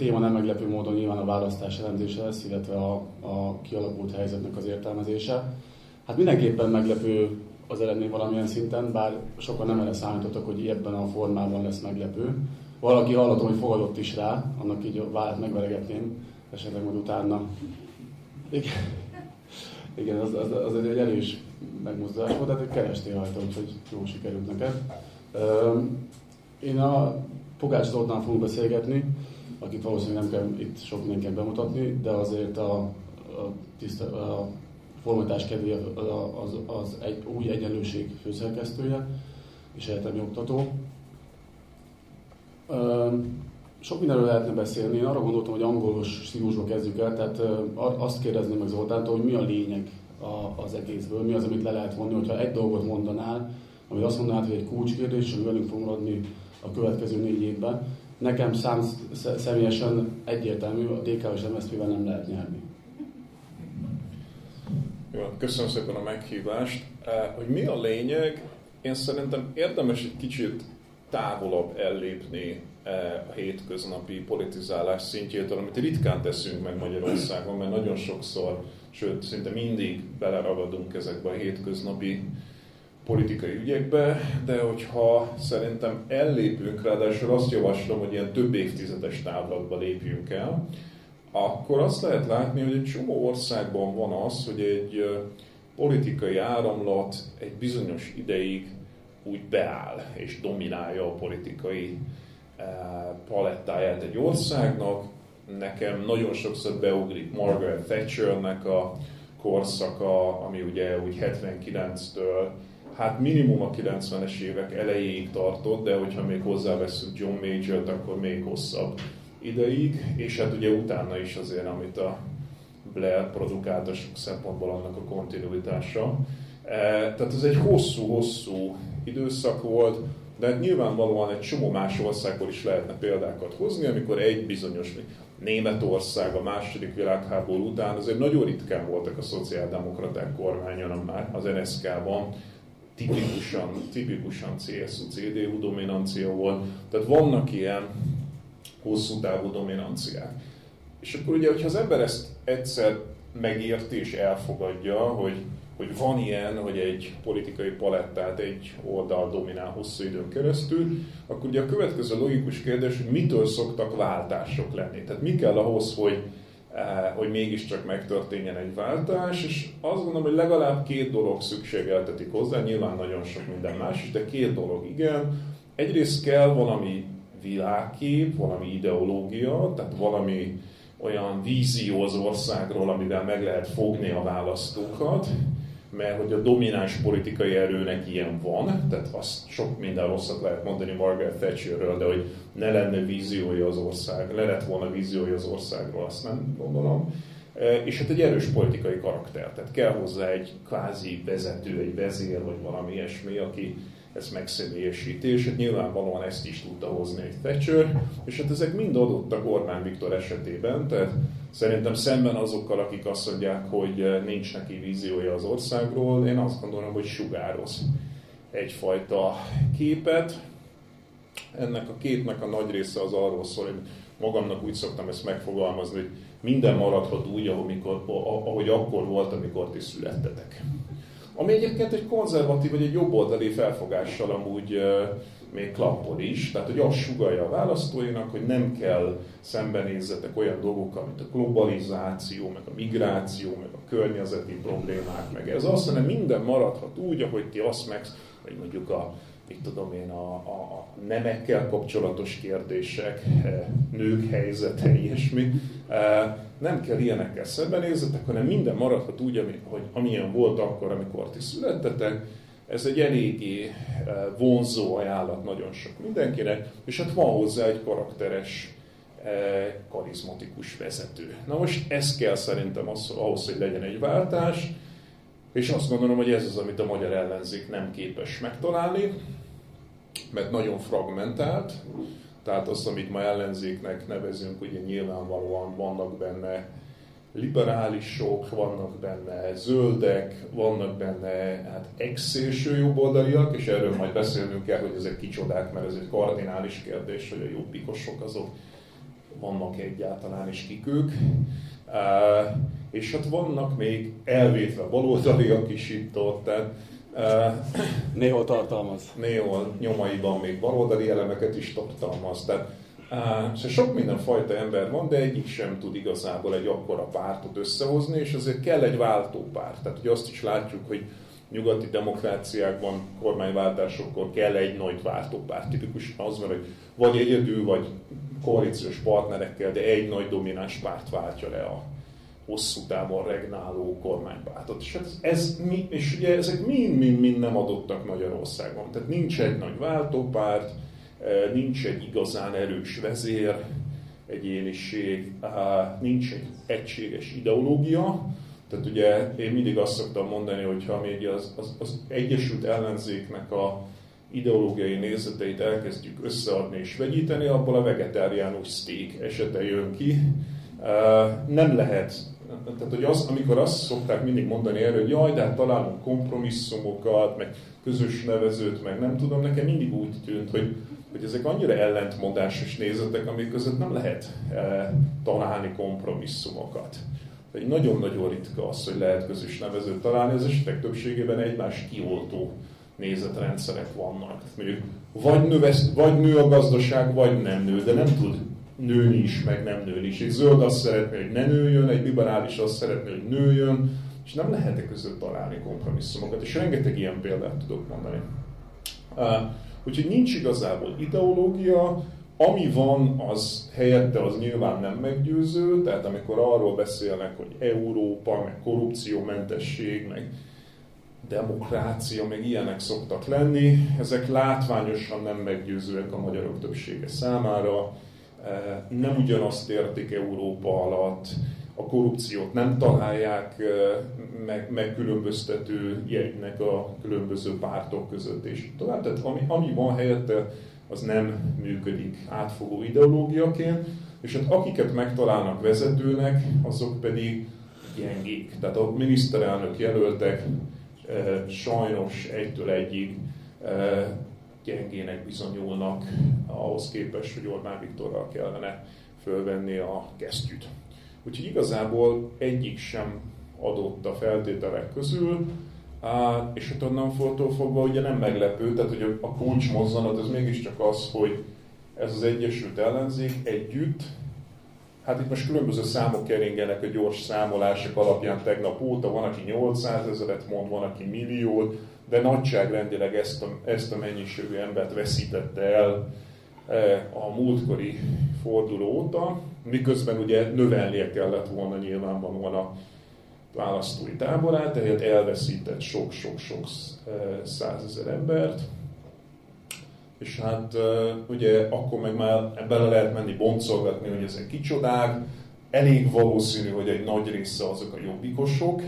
téma nem meglepő módon nyilván a választás elemzése lesz, illetve a, a kialakult helyzetnek az értelmezése. Hát mindenképpen meglepő az eredmény valamilyen szinten, bár sokan nem erre számítottak, hogy ebben a formában lesz meglepő. Valaki hallottam, hogy fogadott is rá, annak így a megveregetném, esetleg majd utána. Igen, Igen az, az, az egy erős megmozdulás volt, tehát kerestél rajta, úgyhogy jó sikerült neked. Én a Pogács Zoltán fogunk beszélgetni, akit valószínűleg nem kell itt sok mindenkinek bemutatni, de azért a, a, tiszta, a formatás kedvéért az, az egy új egyenlőség főszerkesztője és egyetemi oktató. Sok mindenről lehetne beszélni. Én arra gondoltam, hogy angolos stílusba kezdjük el, tehát azt kérdezném meg Zoltántól, hogy mi a lényeg az egészből, mi az, amit le lehet vonni, hogyha egy dolgot mondanál, ami azt mondanád, hogy egy kulcskérdés, ami velünk fog maradni a következő négy évben. Nekem szám, személyesen egyértelmű, a DK és MSZP-vel nem lehet nyerni. Jó, köszönöm szépen a meghívást. Eh, hogy mi a lényeg, én szerintem érdemes egy kicsit távolabb ellépni eh, a hétköznapi politizálás szintjétől, amit ritkán teszünk meg Magyarországon, mert nagyon sokszor, sőt, szinte mindig beleragadunk ezekbe a hétköznapi politikai ügyekbe, de hogyha szerintem ellépünk, ráadásul azt javaslom, hogy ilyen több évtizedes távlatba lépjünk el, akkor azt lehet látni, hogy egy csomó országban van az, hogy egy politikai áramlat egy bizonyos ideig úgy beáll és dominálja a politikai palettáját egy országnak. Nekem nagyon sokszor beugrik Margaret Thatchernek a korszaka, ami ugye úgy 79-től hát minimum a 90-es évek elejéig tartott, de hogyha még hozzáveszünk John Major-t, akkor még hosszabb ideig, és hát ugye utána is azért, amit a Blair produkált a sok szempontból annak a kontinuitása. E, tehát ez egy hosszú-hosszú időszak volt, de hát nyilvánvalóan egy csomó más országból is lehetne példákat hozni, amikor egy bizonyos Németország a második világháború után azért nagyon ritkán voltak a szociáldemokraták kormányon az NSZK-ban, tipikusan, tipikusan CSU-CDU dominancia volt. Tehát vannak ilyen hosszú távú dominanciák. És akkor ugye, hogyha az ember ezt egyszer megérti és elfogadja, hogy, hogy van ilyen, hogy egy politikai palettát egy oldal dominál hosszú időn keresztül, akkor ugye a következő logikus kérdés, hogy mitől szoktak váltások lenni. Tehát mi kell ahhoz, hogy, hogy mégiscsak megtörténjen egy váltás, és azt gondolom, hogy legalább két dolog szükségeltetik hozzá, nyilván nagyon sok minden más is, de két dolog igen. Egyrészt kell valami világkép, valami ideológia, tehát valami olyan vízió az országról, amivel meg lehet fogni a választókat, mert hogy a domináns politikai erőnek ilyen van, tehát azt sok minden rosszat lehet mondani Margaret Thatcherről, de hogy ne lenne víziója az ország, le lett volna víziója az országról, azt nem gondolom. E, és hát egy erős politikai karakter, tehát kell hozzá egy kvázi vezető, egy vezér, vagy valami ilyesmi, aki ezt megszemélyesíti, és hát nyilvánvalóan ezt is tudta hozni egy Thatcher, és hát ezek mind adottak Orbán Viktor esetében, tehát szerintem szemben azokkal, akik azt mondják, hogy nincs neki víziója az országról, én azt gondolom, hogy sugároz egyfajta képet. Ennek a képnek a nagy része az arról szól, hogy magamnak úgy szoktam ezt megfogalmazni, hogy minden maradhat úgy, amikor, ahogy akkor volt, amikor ti születtetek. Ami egyébként egy konzervatív vagy egy jobboldali felfogással amúgy uh, még klappol is, tehát hogy azt sugalja a választóinak, hogy nem kell szembenézzetek olyan dolgokkal, mint a globalizáció, meg a migráció, meg a környezeti problémák, meg ez azt, hanem minden maradhat úgy, ahogy ti azt meg, vagy mondjuk a mit tudom én, a, a, a nemekkel kapcsolatos kérdések, eh, nők helyzete, ilyesmi. Eh, nem kell ilyenekkel szembenézzetek, hanem minden maradhat úgy, ami, hogy amilyen volt akkor, amikor ti születtetek. Ez egy eléggé eh, vonzó ajánlat nagyon sok mindenkinek, és hát van hozzá egy karakteres, karizmatikus vezető. Na most ez kell szerintem az, ahhoz, hogy legyen egy váltás, és azt gondolom, hogy ez az, amit a magyar ellenzék nem képes megtalálni mert nagyon fragmentált, tehát azt, amit ma ellenzéknek nevezünk, ugye nyilvánvalóan vannak benne liberálisok, vannak benne zöldek, vannak benne hát ex-szélső jobboldaliak, és erről majd beszélnünk kell, hogy ezek kicsodák, mert ez egy kardinális kérdés, hogy a jobbikosok azok vannak egyáltalán is kik ők. Uh, és hát vannak még elvétve baloldaliak is itt ott, tehát uh, néhol tartalmaz. Néhol nyomaiban még baloldali elemeket is tartalmaz. Tehát Szóval sok mindenfajta ember van, de egyik sem tud igazából egy akkora pártot összehozni, és azért kell egy váltópárt. Tehát ugye azt is látjuk, hogy nyugati demokráciákban kormányváltásokkor kell egy nagy váltópárt. Tipikusan az hogy vagy egyedül, vagy koalíciós partnerekkel, de egy nagy domináns párt váltja le a hosszú távon regnáló kormánypártot. És, hát ez, ez mi, és ugye ezek mind-mind nem adottak Magyarországon. Tehát nincs egy nagy váltópárt, nincs egy igazán erős vezér, egyéniség, nincs egy egységes ideológia, tehát ugye én mindig azt szoktam mondani, hogy ha még az, az, az Egyesült Ellenzéknek a ideológiai nézeteit elkezdjük összeadni és vegyíteni, abból a vegetáriánus steak esete jön ki. Nem lehet, tehát hogy az, amikor azt szokták mindig mondani erről, hogy jaj, de hát találunk kompromisszumokat, meg közös nevezőt, meg nem tudom, nekem mindig úgy tűnt, hogy, hogy ezek annyira ellentmondásos nézetek, amik között nem lehet találni kompromisszumokat. Egy nagyon-nagyon ritka az, hogy lehet közös nevezőt találni, az esetek többségében egymás kioltó nézetrendszerek vannak. Mondjuk vagy, növesz, vagy nő a gazdaság, vagy nem nő, de nem tud nőni is, meg nem nőni is. Egy zöld azt szeretné, hogy ne nőjön, egy liberális azt szeretné, hogy nőjön, és nem lehet -e között találni kompromisszumokat, és rengeteg ilyen példát tudok mondani. Uh, úgyhogy nincs igazából ideológia, ami van, az helyette az nyilván nem meggyőző, tehát amikor arról beszélnek, hogy Európa, meg korrupciómentesség, meg demokrácia, meg ilyenek szoktak lenni, ezek látványosan nem meggyőzőek a magyarok többsége számára, e, nem ugyanazt értik Európa alatt, a korrupciót nem találják meg, megkülönböztető jegynek a különböző pártok között, és tovább. Tehát ami, ami van helyette, az nem működik átfogó ideológiaként, és hát akiket megtalálnak vezetőnek, azok pedig gyengék. Tehát a miniszterelnök jelöltek e, sajnos egytől egyig e, gyengének bizonyulnak ahhoz képest, hogy Orbán Viktorral kellene fölvenni a kesztyűt. Úgyhogy igazából egyik sem adott a feltételek közül, és hát onnan fogva ugye nem meglepő, tehát hogy a kulcs mozzanat az mégiscsak az, hogy ez az Egyesült Ellenzék együtt, hát itt most különböző számok keringenek a gyors számolások alapján tegnap óta, van, aki 800 ezeret mond, van, aki milliót, de nagyságrendileg ezt a, ezt a mennyiségű embert veszítette el e, a múltkori forduló óta, miközben ugye növelnie kellett volna nyilvánvalóan a választói táborát, tehát elveszített sok-sok-sok eh, százezer embert, és hát eh, ugye akkor meg már bele lehet menni boncolgatni, hogy ezek kicsodák, elég valószínű, hogy egy nagy része azok a jobbikosok,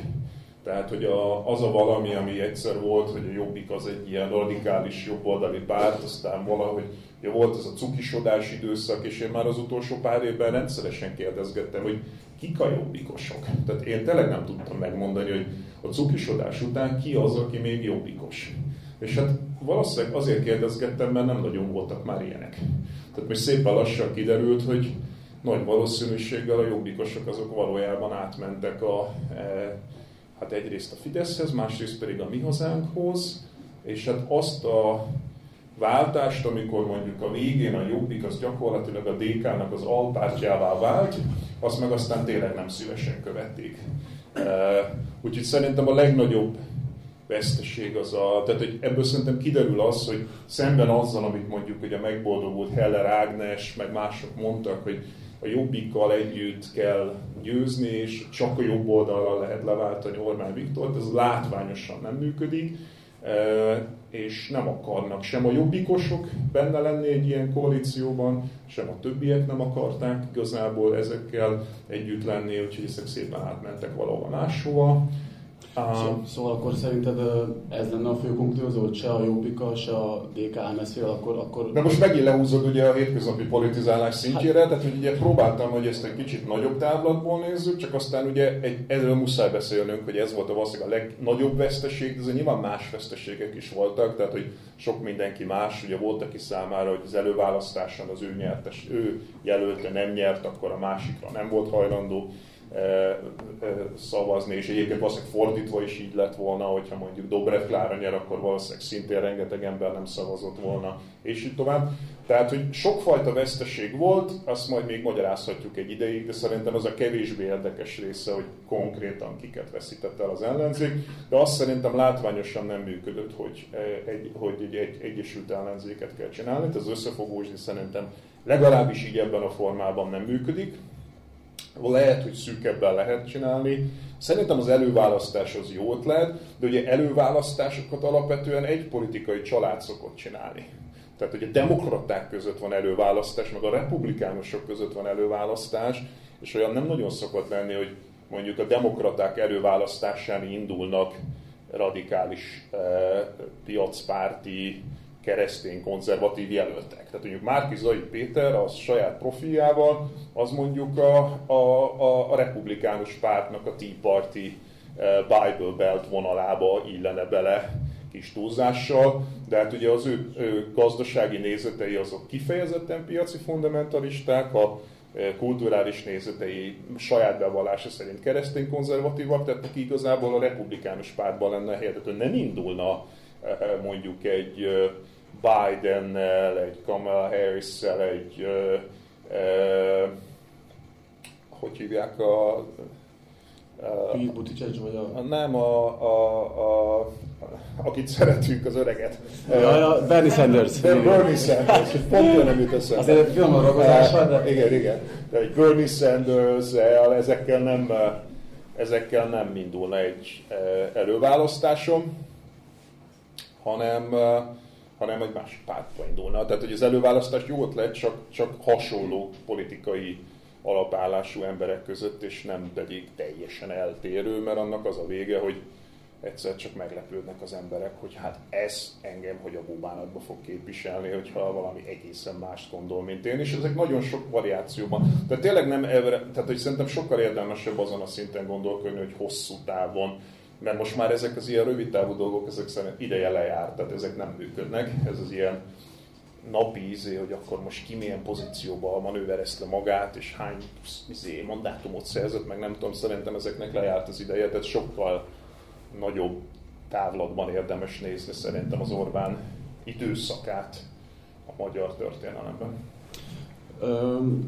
tehát, hogy a, az a valami, ami egyszer volt, hogy a Jobbik az egy ilyen radikális jobboldali párt, aztán valahogy ja, volt ez a cukisodás időszak, és én már az utolsó pár évben rendszeresen kérdezgettem, hogy kik a jobbikosok. Tehát én tényleg nem tudtam megmondani, hogy a cukisodás után ki az, aki még jobbikos. És hát valószínűleg azért kérdezgettem, mert nem nagyon voltak már ilyenek. Tehát most szépen lassan kiderült, hogy nagy valószínűséggel a jobbikosok azok valójában átmentek a, e, hát egyrészt a Fideszhez, másrészt pedig a mi hazánkhoz, és hát azt a váltást, amikor mondjuk a végén a Jobbik az gyakorlatilag a DK-nak az alpártjává vált, azt meg aztán tényleg nem szívesen követték. Úgyhogy szerintem a legnagyobb veszteség az a, tehát hogy ebből szerintem kiderül az, hogy szemben azzal, amit mondjuk hogy a megboldogult Heller Ágnes, meg mások mondtak, hogy a jobbikkal együtt kell győzni, és csak a jobb oldalra lehet leváltani Orbán Viktort, ez látványosan nem működik és nem akarnak sem a jobbikosok benne lenni egy ilyen koalícióban, sem a többiek nem akarták igazából ezekkel együtt lenni, úgyhogy ezek szépen átmentek valahova máshova. Szóval akkor szerinted ez lenne a fő konklúzió, hogy se a Jobbika, se a DK MSZP, akkor, akkor... De most megint lehúzod ugye a hétköznapi politizálás szintjére, hát... tehát hogy ugye próbáltam, hogy ezt egy kicsit nagyobb távlatból nézzük, csak aztán ugye egy, erről muszáj beszélnünk, hogy ez volt a valószínűleg a legnagyobb veszteség, de nyilván más veszteségek is voltak, tehát hogy sok mindenki más, ugye volt aki számára, hogy az előválasztáson az ő nyertes, ő jelölte nem nyert, akkor a másikra nem volt hajlandó szavazni, és egyébként valószínűleg fordítva is így lett volna, hogyha mondjuk Dobrev Klára nyer, akkor valószínűleg szintén rengeteg ember nem szavazott volna, és így tovább. Tehát, hogy sokfajta veszteség volt, azt majd még magyarázhatjuk egy ideig, de szerintem az a kevésbé érdekes része, hogy konkrétan kiket veszített el az ellenzék, de azt szerintem látványosan nem működött, hogy egy, hogy egy, egy egyesült ellenzéket kell csinálni, ez összefogósni szerintem legalábbis így ebben a formában nem működik, lehet, hogy szűkebben lehet csinálni. Szerintem az előválasztás az jó ötlet, de ugye előválasztásokat alapvetően egy politikai család szokott csinálni. Tehát, hogy a demokraták között van előválasztás, meg a republikánusok között van előválasztás, és olyan nem nagyon szokott lenni, hogy mondjuk a demokraták előválasztásán indulnak radikális eh, piacpárti keresztény konzervatív jelöltek. Tehát mondjuk Márki Zai Péter az saját profiljával, az mondjuk a, a, a, a republikánus pártnak a Tea Party eh, Bible Belt vonalába illene bele kis túlzással, de hát ugye az ő, ő gazdasági nézetei azok kifejezetten piaci fundamentalisták, a eh, kulturális nézetei saját bevallása szerint keresztény konzervatívak, tehát neki igazából a republikánus pártban lenne helyett, hogy nem indulna mondjuk egy Bidennel, egy Kamala Harris-szel, egy ö, hogy hívják a Pete Buttigieg vagy a... Nem, a, a, a, akit szeretünk, az öreget. Ja, ja, Bernie Sanders. Bernie Sanders, pont nem jut eszembe. Azért egy finom a ragozás de... Igen, igen. De egy Bernie Sanders, ezekkel nem, ezekkel nem indulna egy előválasztásom, hanem hanem egy másik pártba indulna. Tehát, hogy az előválasztás jó ötlet, csak, csak hasonló politikai alapállású emberek között, és nem pedig teljesen eltérő, mert annak az a vége, hogy egyszer csak meglepődnek az emberek, hogy hát ez engem, hogy a búbánatba fog képviselni, hogyha valami egészen mást gondol, mint én, és ezek nagyon sok variációban. Tehát tényleg nem, tehát hogy szerintem sokkal érdemesebb azon a szinten gondolkodni, hogy hosszú távon mert most már ezek az ilyen rövid távú dolgok, ezek szerint ideje lejárt, tehát ezek nem működnek. Ez az ilyen napi izé, hogy akkor most ki milyen pozícióba manőverezt le magát, és hány izé, mandátumot szerzett, meg nem tudom, szerintem ezeknek lejárt az ideje, tehát sokkal nagyobb távlatban érdemes nézni szerintem az Orbán időszakát a magyar történelemben.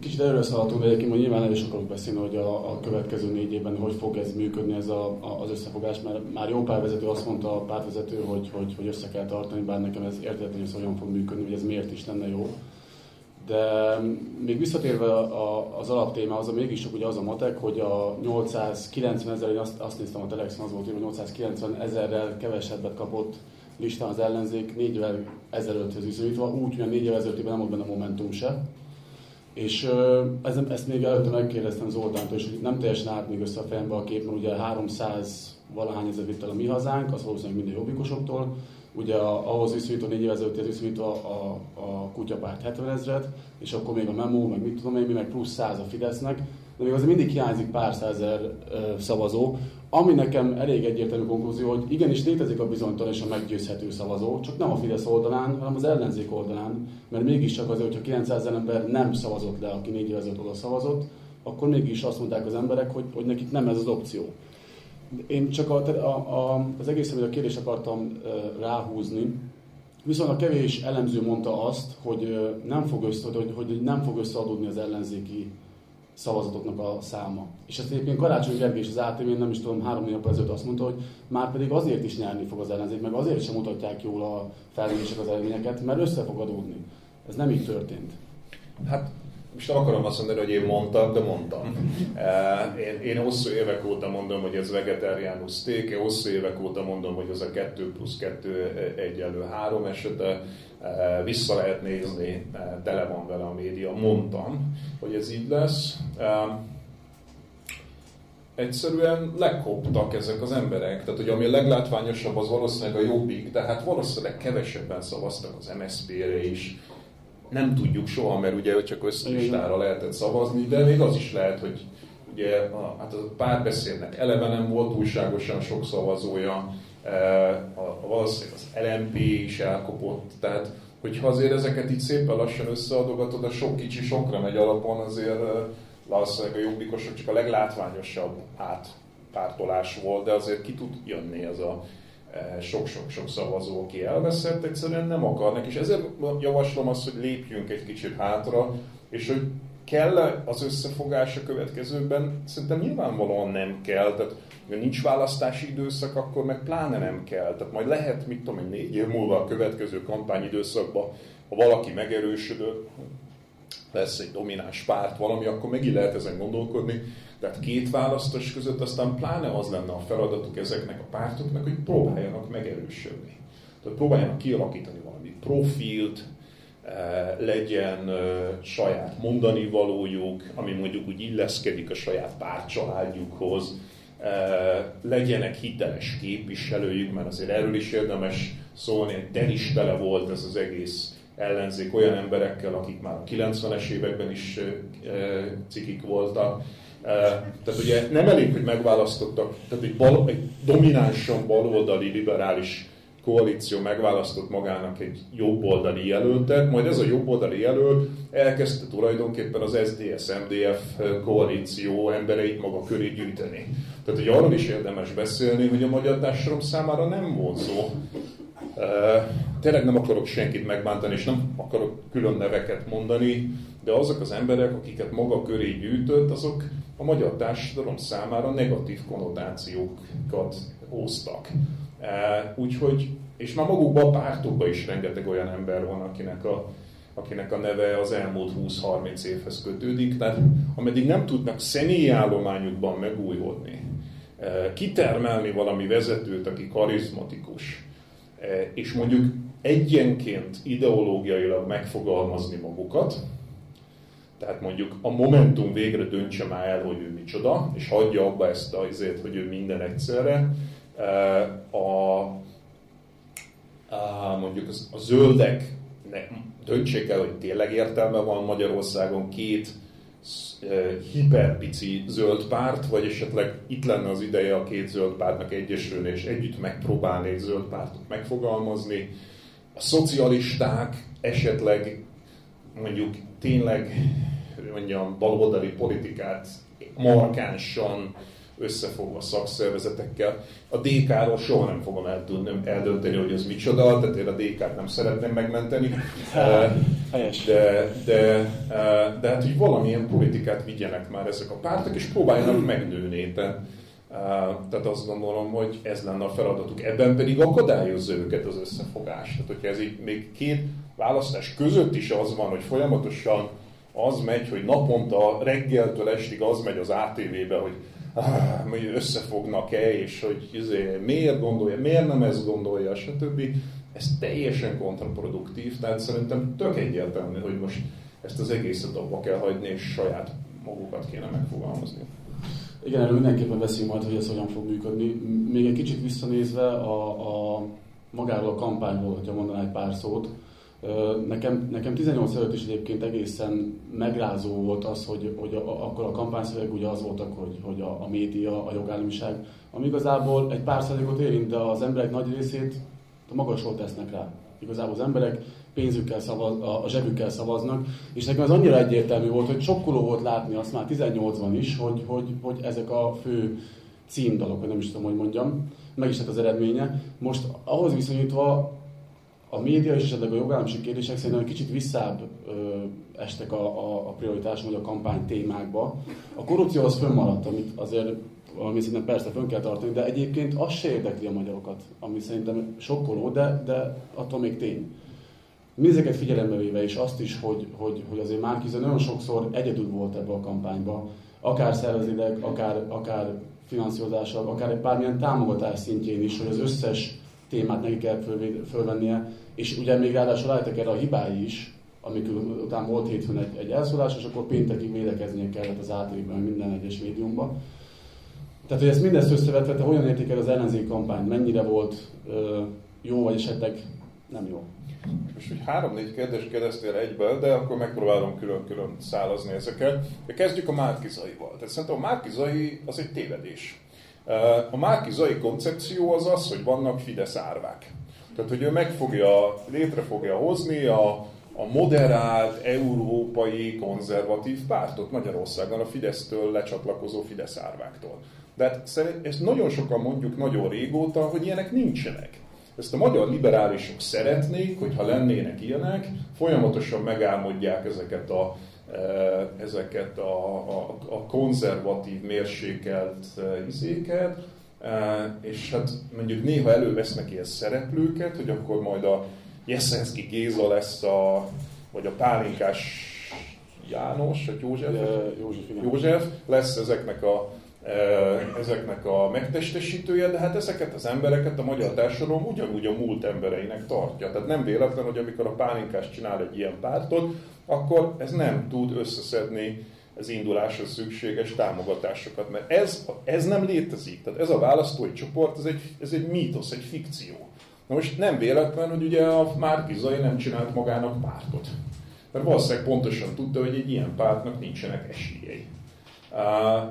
Kicsit erről szaladtunk, de egyébként nyilván el is akarok beszélni, hogy a, a következő négy évben hogy fog ez működni ez a, a, az összefogás, mert már jó párvezető azt mondta a pártvezető, hogy, hogy, hogy össze kell tartani, bár nekem ez értetlen, hogy ez hogyan fog működni, hogy ez miért is lenne jó. De még visszatérve a, az alaptémához, mégis csak ugye az a matek, hogy a 890 ezer, én azt, azt néztem a Telexen, az volt, hogy 890 ezerrel kevesebbet kapott listán az ellenzék négy évvel ezelőtthöz viszonyítva, úgy, hogy a négy évvel ezelőttében nem volt benne Momentum se és ez, ezt még előtte megkérdeztem Zoltántól, és nem teljesen állt még össze a fejembe a kép, mert ugye 300 valahány ezer vitt el a mi hazánk, az valószínűleg minden jobbikosoktól, ugye ahhoz viszonyítva négy évvel ezelőtt viszonyítva a, a kutyapárt 70 ezeret, és akkor még a Memo, meg mit tudom én, mi meg plusz 100 a Fidesznek, de még azért mindig hiányzik pár százer szavazó, ami nekem elég egyértelmű konklúzió, hogy igenis létezik a bizonytalan és a meggyőzhető szavazó, csak nem a Fidesz oldalán, hanem az ellenzék oldalán, mert mégiscsak azért, hogyha 900 ember nem szavazott le, aki négy évezet oda szavazott, akkor mégis azt mondták az emberek, hogy, hogy nekik nem ez az opció. Én csak a, a, a, az egész a kérdést akartam ráhúzni, viszont a kevés elemző mondta azt, hogy nem fog össze, hogy, hogy nem fog összeadódni az ellenzéki szavazatoknak a száma. És ezt egyébként Karácsony Gergely és az ATV, nem is tudom, három nap ezelőtt azt mondta, hogy már pedig azért is nyerni fog az ellenzék, meg azért sem mutatják jól a felmérések az eredményeket, mert össze fog adódni. Ez nem így történt. Hát most nem akarom azt mondani, hogy én mondtam, de mondtam. Eh, én, én hosszú évek óta mondom, hogy ez vegetariánus steak, én hosszú évek óta mondom, hogy ez a 2 plusz 2 egyenlő 3 esete, eh, vissza lehet nézni, eh, tele van vele a média, mondtam, hogy ez így lesz. egyszerűen lekoptak ezek az emberek. Tehát, hogy ami a leglátványosabb, az valószínűleg a jobbik, de hát valószínűleg kevesebben szavaztak az MSZP-re is. Nem tudjuk soha, mert ugye csak összlistára lehetett szavazni, de még az is lehet, hogy ugye a, hát a párbeszédnek eleve nem volt túlságosan sok szavazója, e, a, valószínűleg az LMP is elkopott, tehát hogyha azért ezeket így szépen lassan összeadogatod, a sok kicsi sokra megy alapon, azért e, valószínűleg a jobbikosok csak a leglátványosabb átpártolás volt, de azért ki tud jönni ez a sok-sok-sok szavazó, aki elveszett, egyszerűen nem akarnak, és ezért javaslom azt, hogy lépjünk egy kicsit hátra, és hogy kell az összefogás a következőben? Szerintem nyilvánvalóan nem kell, tehát ha nincs választási időszak, akkor meg pláne nem kell. Tehát majd lehet, mit tudom én, négy év múlva a következő kampányidőszakban, ha valaki megerősödött, lesz egy domináns párt, valami, akkor megint lehet ezen gondolkodni. Tehát két választás között aztán pláne az lenne a feladatuk ezeknek a pártoknak, hogy próbáljanak megerősödni. Tehát próbáljanak kialakítani valami profilt, eh, legyen eh, saját mondani valójuk, ami mondjuk úgy illeszkedik a saját pártcsaládjukhoz, eh, legyenek hiteles képviselőjük, mert azért erről is érdemes szólni, egy teris tele volt ez az egész ellenzék olyan emberekkel, akik már a 90-es években is cikik voltak. Tehát ugye nem elég, hogy megválasztottak, tehát egy, bal, egy dominánsan baloldali liberális koalíció megválasztott magának egy jobboldali jelöltet, majd ez a jobboldali jelölt elkezdte tulajdonképpen az SDS-MDF koalíció embereit maga köré gyűjteni. Tehát, hogy arról is érdemes beszélni, hogy a magyar társadalom számára nem vonzó Tényleg nem akarok senkit megbántani, és nem akarok külön neveket mondani, de azok az emberek, akiket maga köré gyűjtött, azok a magyar társadalom számára negatív konnotációkat hoztak. Úgyhogy, és már magukban a pártokban is rengeteg olyan ember van, akinek a, akinek a neve az elmúlt 20-30 évhez kötődik, tehát ameddig nem tudnak személyállományukban megújulni, kitermelni valami vezetőt, aki karizmatikus, és mondjuk egyenként ideológiailag megfogalmazni magukat, tehát mondjuk a Momentum végre döntse már el, hogy ő micsoda, és hagyja abba ezt azért, hogy ő minden egyszerre. Eh, a, a mondjuk a zöldek döntsék el, hogy tényleg értelme van Magyarországon két hiperpici zöld párt, vagy esetleg itt lenne az ideje a két zöld pártnak egyesülni, és együtt megpróbálni egy zöld pártot megfogalmazni. A szocialisták esetleg mondjuk tényleg mondjam, baloldali politikát markánsan összefogva szakszervezetekkel. A DK-ról soha nem fogom eldönteni, hogy ez micsoda, tehát én a DK-t nem szeretném megmenteni. Helyes. De, de, de hát, hogy valamilyen politikát vigyenek már ezek a pártok, és próbáljanak megnőni. Tehát, tehát azt gondolom, hogy ez lenne a feladatuk. Ebben pedig akadályozza őket az összefogás. Tehát, hogyha ez így még két választás között is az van, hogy folyamatosan az megy, hogy naponta reggeltől estig az megy az ATV-be, hogy hogy összefognak-e, és hogy izé, miért gondolja, miért nem ezt gondolja, stb. Ez teljesen kontraproduktív, tehát szerintem tök egyértelmű, hogy most ezt az egészet abba kell hagyni, és saját magukat kéne megfogalmazni. Igen, erről mindenképpen beszélünk majd, hogy ez hogyan fog működni. Még egy kicsit visszanézve a, a magáról a kampányról, hogyha mondaná egy pár szót, Nekem, nekem 18 előtt is egyébként egészen megrázó volt az, hogy, hogy a, akkor a kampányszöveg ugye az voltak, hogy, hogy a, a média, a jogállamiság, ami igazából egy pár százalékot érint, de az emberek nagy részét a magasról tesznek rá. Igazából az emberek pénzükkel szavaz, a, zsebükkel szavaznak, és nekem az annyira egyértelmű volt, hogy sokkoló volt látni azt már 18-ban is, hogy, hogy, hogy ezek a fő címdalok, vagy nem is tudom, hogy mondjam, meg is lett az eredménye. Most ahhoz viszonyítva a média és esetleg a jogállamiság kérdések szerintem egy kicsit visszább ö, estek a, a, a prioritás, vagy a kampány témákba. A korrupció az fönnmaradt, amit azért valami szinten persze fönn kell tartani, de egyébként az se érdekli a magyarokat, ami szerintem sokkoló, de, de attól még tény. Mindezeket figyelembe véve is azt is, hogy, hogy, hogy azért Márkize nagyon sokszor egyedül volt ebbe a kampányba, akár szervezileg, akár, akár finanszírozással, akár egy bármilyen támogatás szintjén is, hogy az összes témát neki kell fölvennie, és ugye még ráadásul álltak erre a hibái is, amikor után volt hétfőn egy, egy elszólás, és akkor péntekig védekeznie kellett az ATV-ben, minden egyes médiumban. Tehát, hogy ezt mindezt összevetve, te hogyan értékel az ellenzék kampány? Mennyire volt ö, jó, vagy esetleg nem jó? Most, hogy három-négy kérdést kérdeztél egybe, de akkor megpróbálom külön-külön szálazni ezeket. De kezdjük a Márkizaival. Tehát szerintem a Márkizai az egy tévedés. A Márkizai koncepció az az, hogy vannak Fidesz árvák. Tehát, hogy ő meg fogja, létre fogja hozni a, a moderált, európai, konzervatív pártot Magyarországon a Fidesztől lecsatlakozó Fidesz árváktól. De hát ezt nagyon sokan mondjuk nagyon régóta, hogy ilyenek nincsenek. Ezt a magyar liberálisok szeretnék, hogyha lennének ilyenek, folyamatosan megálmodják ezeket a, e, ezeket a, a, a konzervatív, mérsékelt e, izéket, és hát mondjuk néha elővesznek ilyen szereplőket, hogy akkor majd a Jeszenszki Géza lesz a, vagy a Pálinkás János, vagy József, József, József lesz ezeknek a ezeknek a megtestesítője, de hát ezeket az embereket a magyar társadalom ugyanúgy a múlt embereinek tartja. Tehát nem véletlen, hogy amikor a pálinkás csinál egy ilyen pártot, akkor ez nem tud összeszedni az induláshoz szükséges támogatásokat, mert ez, ez nem létezik. Tehát ez a választói csoport, ez egy, ez egy mítosz, egy fikció. Na most nem véletlen, hogy ugye a Márki Zai nem csinált magának pártot. Mert valószínűleg pontosan tudta, hogy egy ilyen pártnak nincsenek esélyei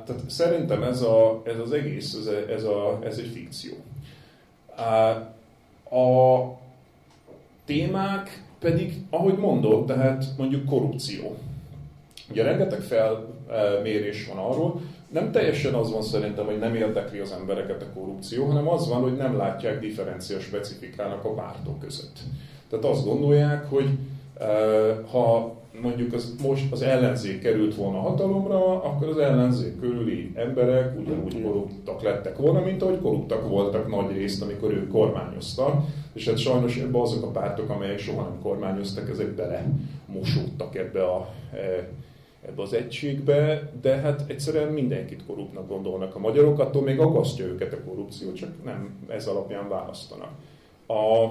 tehát szerintem ez, a, ez az egész, ez, a, ez, a, ez egy fikció. a témák pedig, ahogy mondod, tehát mondjuk korrupció. Ugye rengeteg felmérés van arról, nem teljesen az van szerintem, hogy nem érdekli az embereket a korrupció, hanem az van, hogy nem látják differencia specifikának a pártok között. Tehát azt gondolják, hogy ha mondjuk az, most az ellenzék került volna hatalomra, akkor az ellenzék körüli emberek ugyanúgy korruptak lettek volna, mint ahogy korruptak voltak nagy részt, amikor ők kormányoztak. És hát sajnos ebbe azok a pártok, amelyek soha nem kormányoztak, ezek bele mosódtak ebbe, a, e, ebbe az egységbe, de hát egyszerűen mindenkit korruptnak gondolnak a magyarok, attól még agasztja őket a korrupció, csak nem ez alapján választanak. A,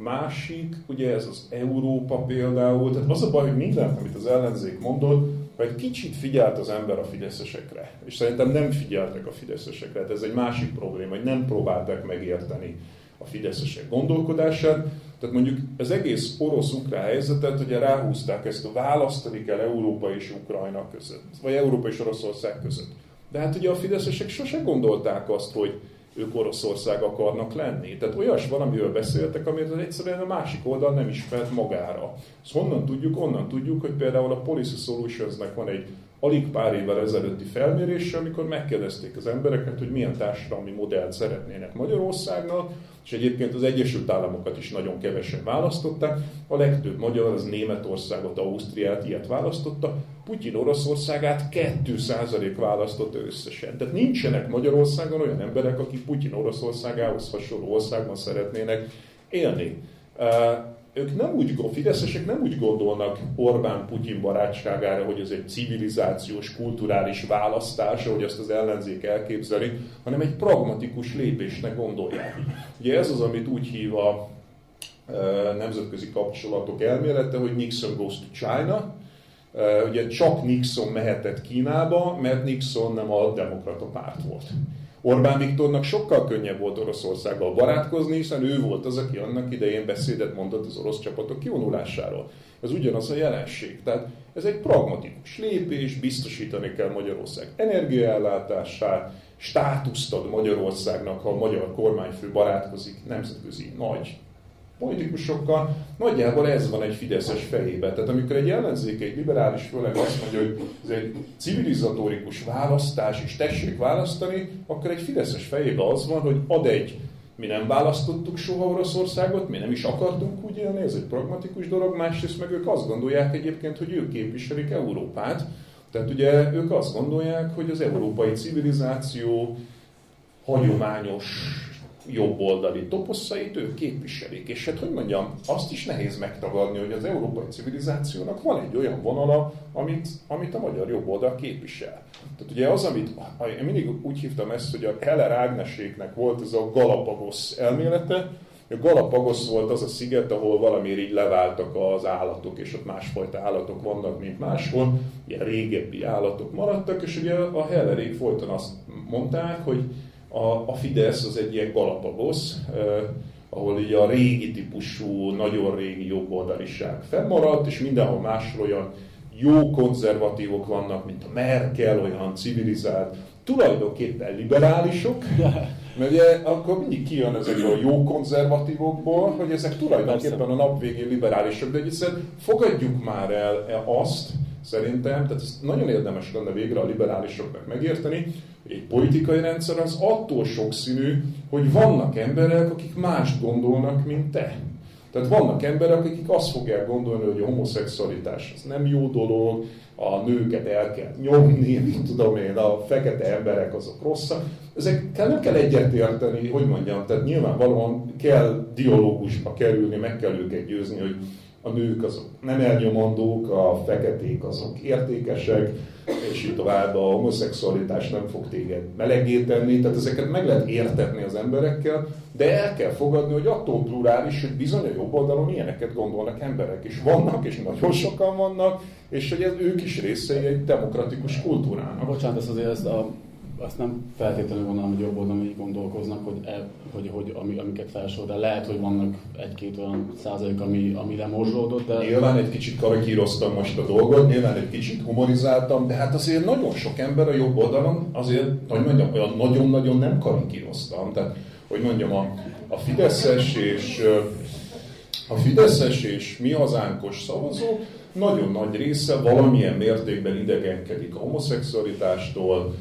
Másik, ugye ez az Európa például, tehát az a baj, hogy mindent, amit az ellenzék mondott, egy kicsit figyelt az ember a fideszesekre. És szerintem nem figyeltek a fideszesekre. Tehát ez egy másik probléma, hogy nem próbálták megérteni a fideszesek gondolkodását. Tehát mondjuk az egész orosz-ukrán helyzetet, ugye ráhúzták ezt a választani kell Európa és Ukrajna között, vagy Európa és Oroszország között. De hát ugye a fideszesek sose gondolták azt, hogy ők Oroszország akarnak lenni. Tehát olyas valamiről beszéltek, amit egyszerűen a másik oldal nem ismert magára. Ezt honnan tudjuk? Onnan tudjuk, hogy például a Policy Solutionsnek van egy alig pár évvel ezelőtti felmérése, amikor megkérdezték az embereket, hogy milyen társadalmi modellt szeretnének Magyarországnak, és egyébként az Egyesült Államokat is nagyon kevesen választották. A legtöbb magyar az Németországot, Ausztriát ilyet választotta, Putyin Oroszországát 2% választotta összesen. Tehát nincsenek Magyarországon olyan emberek, akik Putyin Oroszországához hasonló országban szeretnének élni ők nem úgy, a fideszesek nem úgy gondolnak Orbán-Putyin barátságára, hogy ez egy civilizációs, kulturális választás, ahogy azt az ellenzék elképzeli, hanem egy pragmatikus lépésnek gondolják. Ugye ez az, amit úgy hív a e, nemzetközi kapcsolatok elmélete, hogy Nixon goes to China, e, ugye csak Nixon mehetett Kínába, mert Nixon nem a demokrata párt volt. Orbán Viktornak sokkal könnyebb volt Oroszországgal barátkozni, hiszen ő volt az, aki annak idején beszédet mondott az orosz csapatok kivonulásáról. Ez ugyanaz a jelenség. Tehát ez egy pragmatikus lépés, biztosítani kell Magyarország energiaellátását, státuszt ad Magyarországnak, ha a magyar kormányfő barátkozik nemzetközi nagy politikusokkal, nagyjából ez van egy Fideszes fejében. Tehát amikor egy ellenzék, egy liberális főleg azt mondja, hogy ez egy civilizatórikus választás, és tessék választani, akkor egy Fideszes fejében az van, hogy ad egy mi nem választottuk soha Oroszországot, mi nem is akartunk úgy élni, ez egy pragmatikus dolog, másrészt meg ők azt gondolják egyébként, hogy ők képviselik Európát. Tehát ugye ők azt gondolják, hogy az európai civilizáció hagyományos jobboldali toposzait ők képviselik. És hát, hogy mondjam, azt is nehéz megtagadni, hogy az európai civilizációnak van egy olyan vonala, amit, amit a magyar jobboldal képvisel. Tehát ugye az, amit én mindig úgy hívtam ezt, hogy a Heller Ágneséknek volt ez a Galapagos elmélete, a Galapagos volt az a sziget, ahol valamiért így leváltak az állatok, és ott másfajta állatok vannak, mint máshol, ilyen régebbi állatok maradtak, és ugye a Hellerék folyton azt mondták, hogy a, a Fidesz az egy ilyen Galapagos, ahol így a régi típusú, nagyon régi jobboldaliság fennmaradt, és mindenhol máshol olyan jó konzervatívok vannak, mint a Merkel, olyan civilizált, tulajdonképpen liberálisok, mert ugye akkor mindig kijön ezekből a jó konzervatívokból, hogy ezek tulajdonképpen a nap végén liberálisok, de egyszerűen fogadjuk már el azt, szerintem, tehát ez nagyon érdemes lenne végre a liberálisoknak megérteni, egy politikai rendszer az attól sokszínű, hogy vannak emberek, akik mást gondolnak, mint te. Tehát vannak emberek, akik azt fogják gondolni, hogy a homoszexualitás az nem jó dolog, a nőket el kell nyomni, mit tudom én, a fekete emberek azok rosszak. Ezekkel nem kell egyetérteni, hogy mondjam, tehát nyilvánvalóan kell dialógusba kerülni, meg kell őket győzni, hogy a nők azok nem elnyomandók, a feketék azok értékesek, és így tovább a homoszexualitás nem fog téged melegé tenni, tehát ezeket meg lehet értetni az emberekkel, de el kell fogadni, hogy attól plurális, hogy bizony a jobb oldalon ilyeneket gondolnak emberek, és vannak, és nagyon sokan vannak, és hogy ez ők is részei egy demokratikus kultúrának. Bocsánat, ez azért ezt a azt nem feltétlenül gondolom, hogy jobb oldalon így gondolkoznak, hogy, e, hogy, hogy ami, amiket felsor, de lehet, hogy vannak egy-két olyan százalék, ami, ami lemorzsolódott, de... Nyilván egy kicsit karikíroztam most a dolgot, nyilván egy kicsit humorizáltam, de hát azért nagyon sok ember a jobb oldalon, azért, hogy mondjam, olyan nagyon-nagyon nem karikíroztam. Tehát, hogy mondjam, a, a Fideszes és a Fideszes és mi hazánkos szavazó nagyon nagy része valamilyen mértékben idegenkedik a homoszexualitástól,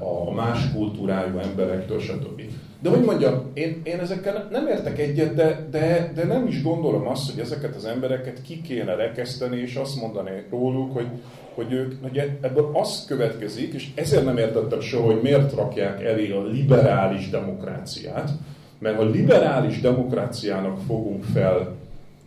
a más kultúrájú emberektől, stb. De hogy mondjam, én, én ezekkel nem értek egyet, de, de, de nem is gondolom azt, hogy ezeket az embereket ki kéne rekeszteni, és azt mondani róluk, hogy, hogy ők, ugye ebből azt következik, és ezért nem értettem soha, hogy miért rakják elé a liberális demokráciát, mert ha liberális demokráciának fogunk fel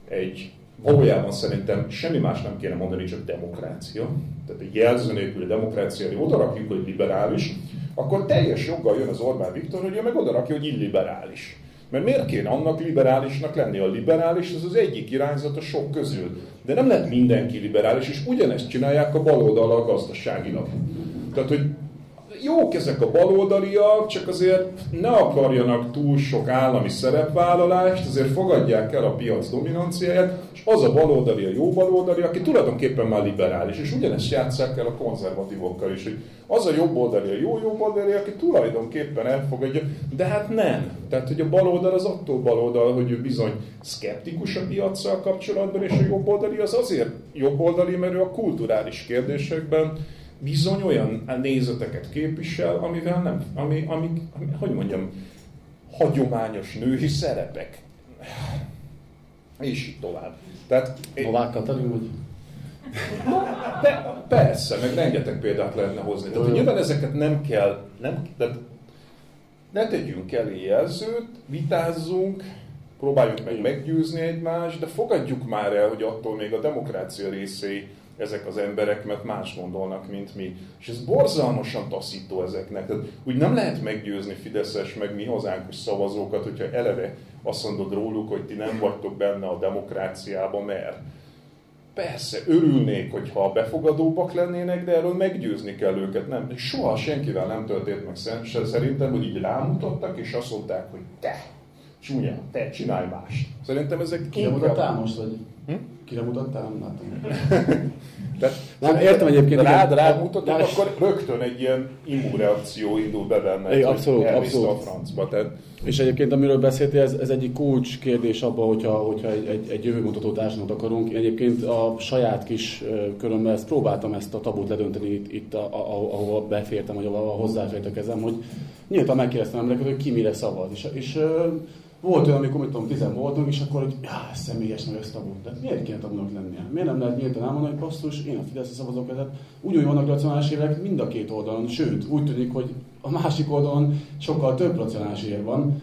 egy valójában szerintem semmi más nem kéne mondani, csak demokrácia. Tehát egy jelző nélküli demokrácia, hogy odarakjuk, hogy liberális, akkor teljes joggal jön az Orbán Viktor, hogy ő meg odarakja, hogy illiberális. Mert miért kéne annak liberálisnak lenni? A liberális az az egyik irányzat a sok közül. De nem lehet mindenki liberális, és ugyanezt csinálják a baloldal gazdaságilag. Tehát, hogy jók ezek a baloldaliak, csak azért ne akarjanak túl sok állami szerepvállalást, azért fogadják el a piac dominanciáját, és az a baloldali a jó baloldali, aki tulajdonképpen már liberális, és ugyanezt játsszák el a konzervatívokkal is, hogy az a jobb oldali a jó jobb oldali, aki tulajdonképpen elfogadja, de hát nem. Tehát, hogy a baloldal az attól baloldal, hogy ő bizony szkeptikus a piacsal kapcsolatban, és a jobb oldali az azért jobb oldali, mert ő a kulturális kérdésekben bizony olyan nézeteket képvisel, amivel nem, ami, ami, ami hogy mondjam, hagyományos női szerepek. És tovább. Tehát, Novák Katalin, vagy? De persze, meg rengeteg példát lehetne hozni. Tehát, nyilván ezeket nem kell, nem, tehát ne tegyünk elé jelzőt, vitázzunk, próbáljuk meg meggyőzni egymást, de fogadjuk már el, hogy attól még a demokrácia részei ezek az emberek, mert más gondolnak, mint mi. És ez borzalmasan taszító ezeknek. Tehát úgy nem lehet meggyőzni Fideszes, meg mi hazánkos szavazókat, hogyha eleve azt mondod róluk, hogy ti nem vagytok benne a demokráciában, mert persze, örülnék, hogyha befogadóbbak lennének, de erről meggyőzni kell őket. Nem, soha senkivel nem történt meg szerintem, hogy így rámutattak, és azt mondták, hogy te, csúnya, te csinálj mást. Szerintem ezek Kire mutattál most, vagy? Hm? Kire mutattál? Nem látom. Tehát, nem, értem egyébként. Rád, rád mutatok, akkor rögtön egy ilyen immunreakció indul be benne. É, abszolút, abszolút. A francba. Tehát... És egyébként, amiről beszéltél, ez, ez egyik kulcs kérdés abban, hogyha, hogyha egy, egy, egy jövőmutató társadalmat akarunk. Én egyébként a saját kis körömmel ezt próbáltam ezt a tabut ledönteni itt, itt a, a, ahova befértem, vagy ahova hozzáfért a kezem, hogy nyíltan megkérdeztem embereket, hogy ki mire szavaz. És, és volt olyan, amikor, mit tudom, tizen voltunk, és akkor, hogy já, ez személyes, meg ez tabu. Tehát miért kéne tabunak lennie? Miért nem lehet nyíltan elmondani, hogy basszus, én a Fidesz szavazok, tehát úgy vannak racionális évek mind a két oldalon, sőt, úgy tűnik, hogy a másik oldalon sokkal több racionális ér van.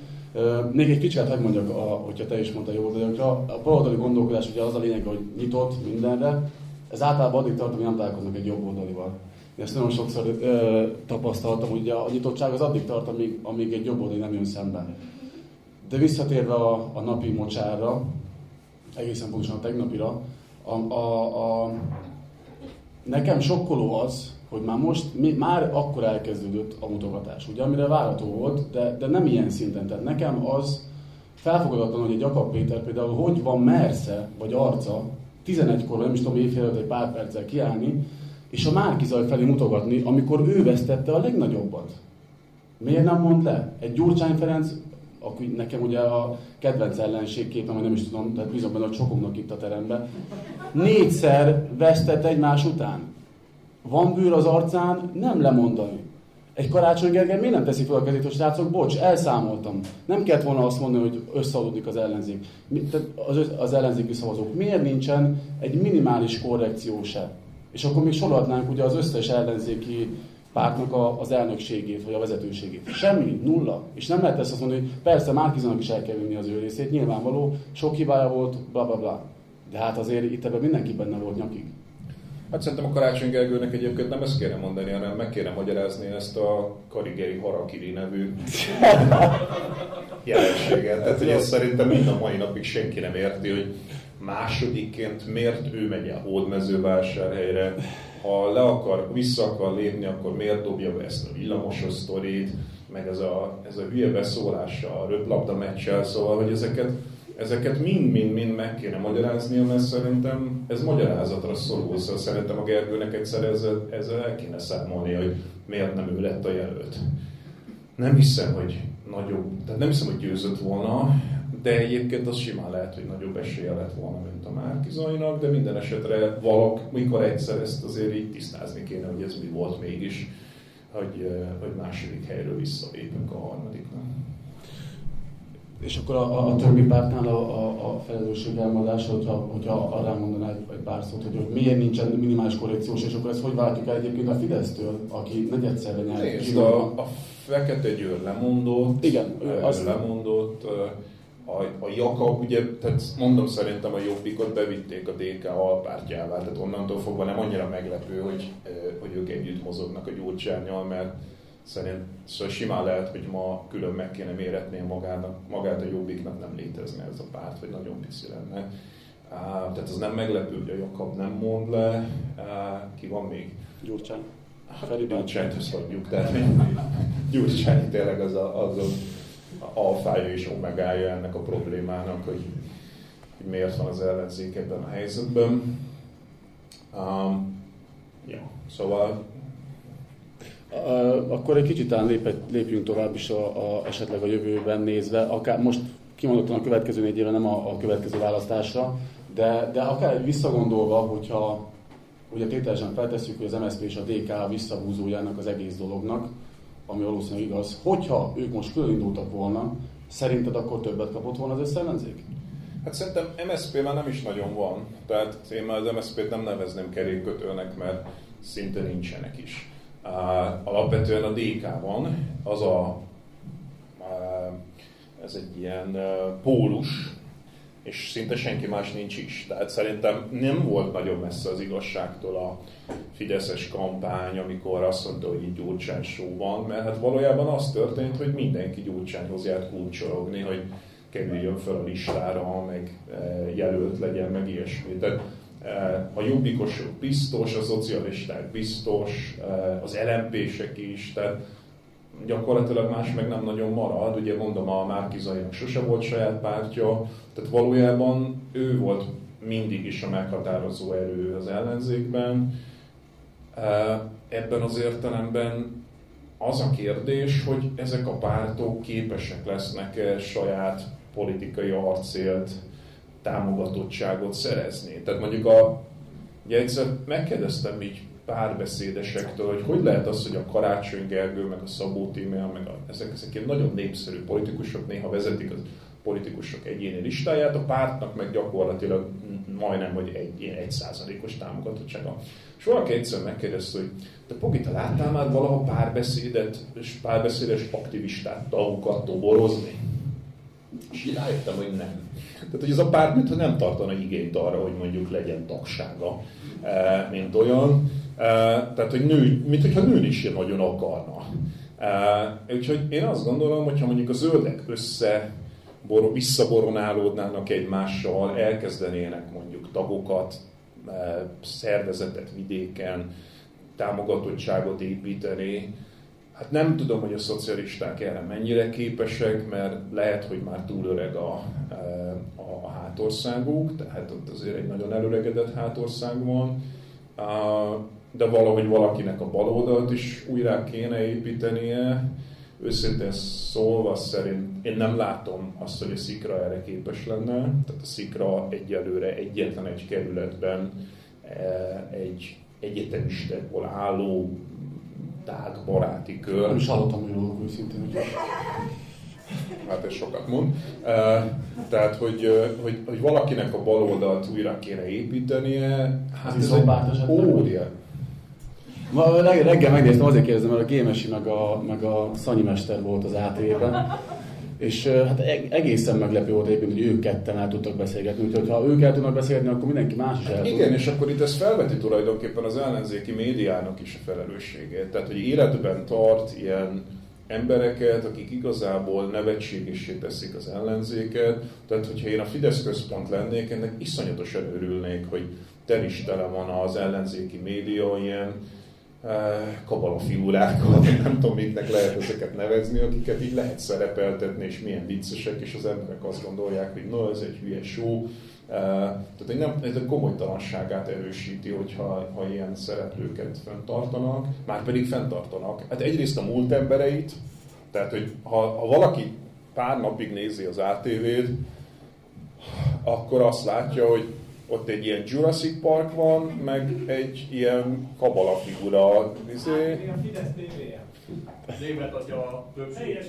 Még egy kicsit hogy mondjak, a, hogyha te is mondtad jó oldalakra, a baloldali gondolkodás ugye az a lényeg, hogy nyitott mindenre, ez általában addig tart, hogy nem találkoznak egy jobb oldalival. Én ezt nagyon sokszor ö, tapasztaltam, hogy a nitottság az addig tart, amíg, amíg egy jobb oldali nem jön szemben. De visszatérve a, a napi mocsára, egészen pontosan a tegnapira, a, a, a, nekem sokkoló az, hogy már most, mi, már akkor elkezdődött a mutogatás, ugye, amire várható volt, de, de nem ilyen szinten. Tehát nekem az felfogadatlan, hogy egy Jakab Péter például hogy van mersze, vagy arca, 11-kor, nem is tudom, éjfél egy pár perccel kiállni, és a Márkizaj felé mutogatni, amikor ő vesztette a legnagyobbat. Miért nem mond le? Egy Gyurcsány Ferenc, aki nekem ugye a kedvenc ellenségképen, vagy nem is tudom, tehát bízom benne, hogy sokoknak itt a teremben, négyszer vesztett egymás után. Van bűr az arcán, nem lemondani. Egy Karácsony Gergely miért nem teszi fel a kezét, hogy srácok, bocs, elszámoltam. Nem kellett volna azt mondani, hogy összeadódik az ellenzék. Az, az ellenzéki szavazók. Miért nincsen egy minimális korrekció se? És akkor még sorolhatnánk ugye az összes ellenzéki pártnak a, az elnökségét, vagy a vezetőségét. Semmi, nulla. És nem lehet ezt azt mondani, hogy persze Márkizonak is el kell vinni az ő részét, nyilvánvaló, sok hibája volt, bla bla bla. De hát azért itt ebben mindenki benne volt nyakig. Hát szerintem a Karácsony Gergőnek egyébként nem ezt kéne mondani, hanem meg kéne magyarázni ezt a Karigeri Harakiri nevű jelenséget. Tehát, hogy ezt szerintem mind a mai napig senki nem érti, hogy másodikként miért ő megy el hódmezővásárhelyre, ha le akar, vissza akar lépni, akkor miért dobja be ezt a villamosos sztorit, meg ez a, ez a hülye beszólása a röplabda meccsel, szóval, hogy ezeket ezeket mind-mind-mind meg kéne magyaráznia, mert szerintem ez magyarázatra szorul, szóval szerintem a Gergőnek egyszer ezzel, ezzel el kéne számolni, hogy miért nem ő lett a jelölt. Nem hiszem, hogy nagyobb, tehát nem hiszem, hogy győzött volna, de egyébként az simán lehet, hogy nagyobb esélye lett volna, Márkizainak, de minden esetre valak, mikor egyszer ezt azért így tisztázni kéne, hogy ez mi volt mégis, hogy, eh, hogy második helyről visszalépünk a harmadiknak. És akkor a, a többi pártnál a, a, a felelősség elmondása, hogyha, hogyha arra mondaná egy, egy pár szót, hogy, miért nincsen minimális korrekciós, és akkor ezt hogy váltjuk el egyébként a Fidesztől, aki negyedszerre nyert. Nézd, a, a Fekete Győr lemondott, Igen, az lemondott, a, a Jakab, ugye, tehát mondom szerintem a Jobbikot bevitték a DK alpártjává, tehát onnantól fogva nem annyira meglepő, hogy, hogy ők együtt mozognak a gyurcsányjal, mert szerint szóval simán lehet, hogy ma külön meg kéne méretni magának, magát a Jobbiknak nem létezne ez a párt, vagy nagyon pici lenne. Uh, tehát az nem meglepő, hogy a Jakab nem mond le. Uh, ki van még? Gyurcsány. Hát, Gyurcsányt összeadjuk, tehát Gyurcsány tényleg az a, az a alfája és omegája ennek a problémának, hogy, hogy miért van az ellenzék ebben a helyzetben. Um, ja, szóval akkor egy kicsit talán lép, lépjünk tovább is a, a, esetleg a jövőben nézve, akár most kimondottan a következő négy éve, nem a, a következő választásra, de, de akár egy visszagondolva, hogyha ugye tételesen feltesszük, hogy az MSZP és a DK visszahúzójának az egész dolognak, ami valószínűleg igaz, hogyha ők most fölindultak volna, szerinted akkor többet kapott volna az összellenzék? Hát szerintem MSZP már nem is nagyon van. Tehát én már az MSZP-t nem nevezném kerékkötőnek, mert szinte nincsenek is. Alapvetően a DK van, az a, ez egy ilyen pólus, és szinte senki más nincs is. Tehát szerintem nem volt nagyon messze az igazságtól a Fideszes kampány, amikor azt mondta, hogy itt Gyurcsány show van, mert hát valójában az történt, hogy mindenki Gyurcsányhoz járt kulcsorogni, hogy kerüljön fel a listára, meg jelölt legyen, meg ilyesmi. Tehát a jobbikosok biztos, a szocialisták biztos, az LMP-sek is, tehát gyakorlatilag más meg nem nagyon marad. Ugye mondom, a Márkizainak sose volt saját pártja, tehát valójában ő volt mindig is a meghatározó erő az ellenzékben. Ebben az értelemben az a kérdés, hogy ezek a pártok képesek lesznek-e saját politikai arcélt támogatottságot szerezni. Tehát mondjuk a, ugye egyszer megkérdeztem így párbeszédesektől, hogy hogy lehet az, hogy a Karácsony Gergő, meg a Szabó Tímea, meg a, ezek, ezek ilyen nagyon népszerű politikusok néha vezetik az politikusok egyéni listáját, a pártnak meg gyakorlatilag majdnem, hogy egy ilyen egy százalékos támogatottsága. És valaki egyszer megkérdezte, hogy te Pogita, láttál már valaha párbeszédet és párbeszédes aktivistát tagokat toborozni? És így rájöttem, hogy nem. Tehát, hogy ez a párt mintha nem tartana igényt arra, hogy mondjuk legyen tagsága, eh, mint olyan. Eh, tehát, hogy nő, mint hogyha nőn is nagyon akarna. Úgyhogy én azt gondolom, hogyha mondjuk a zöldek össze bor, visszaboronálódnának egymással, elkezdenének mondjuk tagokat, szervezetet vidéken támogatottságot építeni. Hát nem tudom, hogy a szocialisták erre mennyire képesek, mert lehet, hogy már túl öreg a, a, a hátországuk, tehát ott azért egy nagyon előregedett hátország van, de valahogy valakinek a baloldalt is újra kéne építenie. Őszintén szólva szerint én nem látom azt, hogy a Szikra erre képes lenne. Tehát a Szikra egyelőre egyetlen egy kerületben e, egy egyetemistákból álló tág baráti kör. Nem is hallottam, hogy róluk őszintén. Hát ez sokat mond. E, tehát, hogy, hogy, hogy valakinek a baloldalt újra kéne építenie, hát ez, ez egy óriás. Ma reggel megnéztem, azért kérdezem, mert a Gémesi meg a, meg a Szanyi Mester volt az ATV-ben, és hát egészen meglepő volt egyébként, hogy ők ketten el tudtak beszélgetni, úgyhogy ha ők el tudnak beszélgetni, akkor mindenki más is el tud. Igen, és akkor itt ez felveti tulajdonképpen az ellenzéki médiának is a felelősségét. Tehát, hogy életben tart ilyen embereket, akik igazából nevetségesé teszik az ellenzéket. Tehát, hogyha én a Fidesz központ lennék, ennek iszonyatosan örülnék, hogy tel is tele van az ellenzéki média ilyen kabala figurákkal, nem tudom, miknek lehet ezeket nevezni, akiket így lehet szerepeltetni, és milyen viccesek, és az emberek azt gondolják, hogy no, ez egy hülye show. Tehát egy nem, ez a komolytalanságát erősíti, hogyha ha ilyen szereplőket fenntartanak, már pedig fenntartanak. Hát egyrészt a múlt embereit, tehát hogy ha, ha valaki pár napig nézi az ATV-t, akkor azt látja, hogy ott egy ilyen Jurassic Park van, meg egy ilyen kabala figura. Izé. Hát, a Fidesz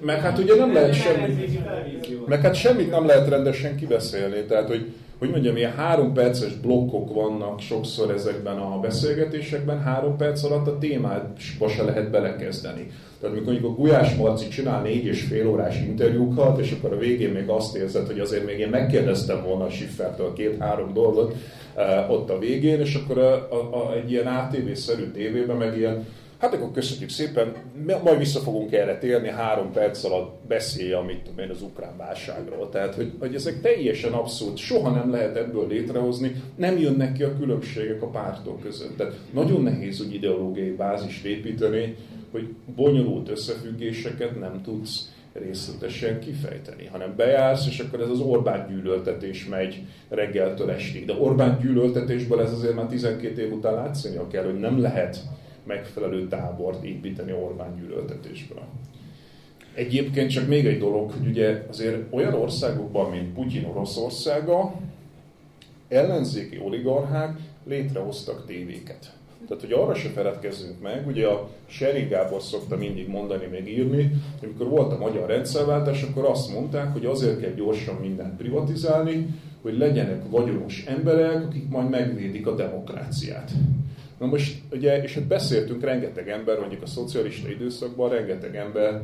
meg hát ugye nem lehet semmit, meg hát semmit nem lehet rendesen kibeszélni, tehát hogy hogy mondjam, ilyen három perces blokkok vannak sokszor ezekben a beszélgetésekben, három perc alatt a témába se lehet belekezdeni. Tehát amikor mondjuk a Gulyás Marci csinál négy és fél órás interjúkat, és akkor a végén még azt érzed, hogy azért még én megkérdeztem volna a Schiffertől két-három dolgot uh, ott a végén, és akkor a, a, a, egy ilyen ATV-szerű tévében meg ilyen Hát akkor köszönjük szépen, majd vissza fogunk erre térni, három perc alatt beszélje, amit tudom én, az ukrán válságról. Tehát, hogy, hogy ezek teljesen abszurd, soha nem lehet ebből létrehozni, nem jönnek ki a különbségek a pártok között. Tehát nagyon nehéz úgy ideológiai bázist építeni, hogy bonyolult összefüggéseket nem tudsz részletesen kifejteni, hanem bejársz, és akkor ez az Orbán gyűlöltetés megy reggeltől estig. De Orbán gyűlöltetésből ez azért már 12 év után látszani kell, hogy nem lehet megfelelő tábort építeni Orbán gyűlöltetésből. Egyébként csak még egy dolog, hogy ugye azért olyan országokban, mint Putyin Oroszországa, ellenzéki oligarchák létrehoztak tévéket. Tehát, hogy arra se feledkezzünk meg, ugye a Seri Gábor szokta mindig mondani, meg írni, hogy amikor volt a magyar rendszerváltás, akkor azt mondták, hogy azért kell gyorsan mindent privatizálni, hogy legyenek vagyonos emberek, akik majd megvédik a demokráciát. Na most, ugye, és hát beszéltünk, rengeteg ember, mondjuk a szocialista időszakban, rengeteg ember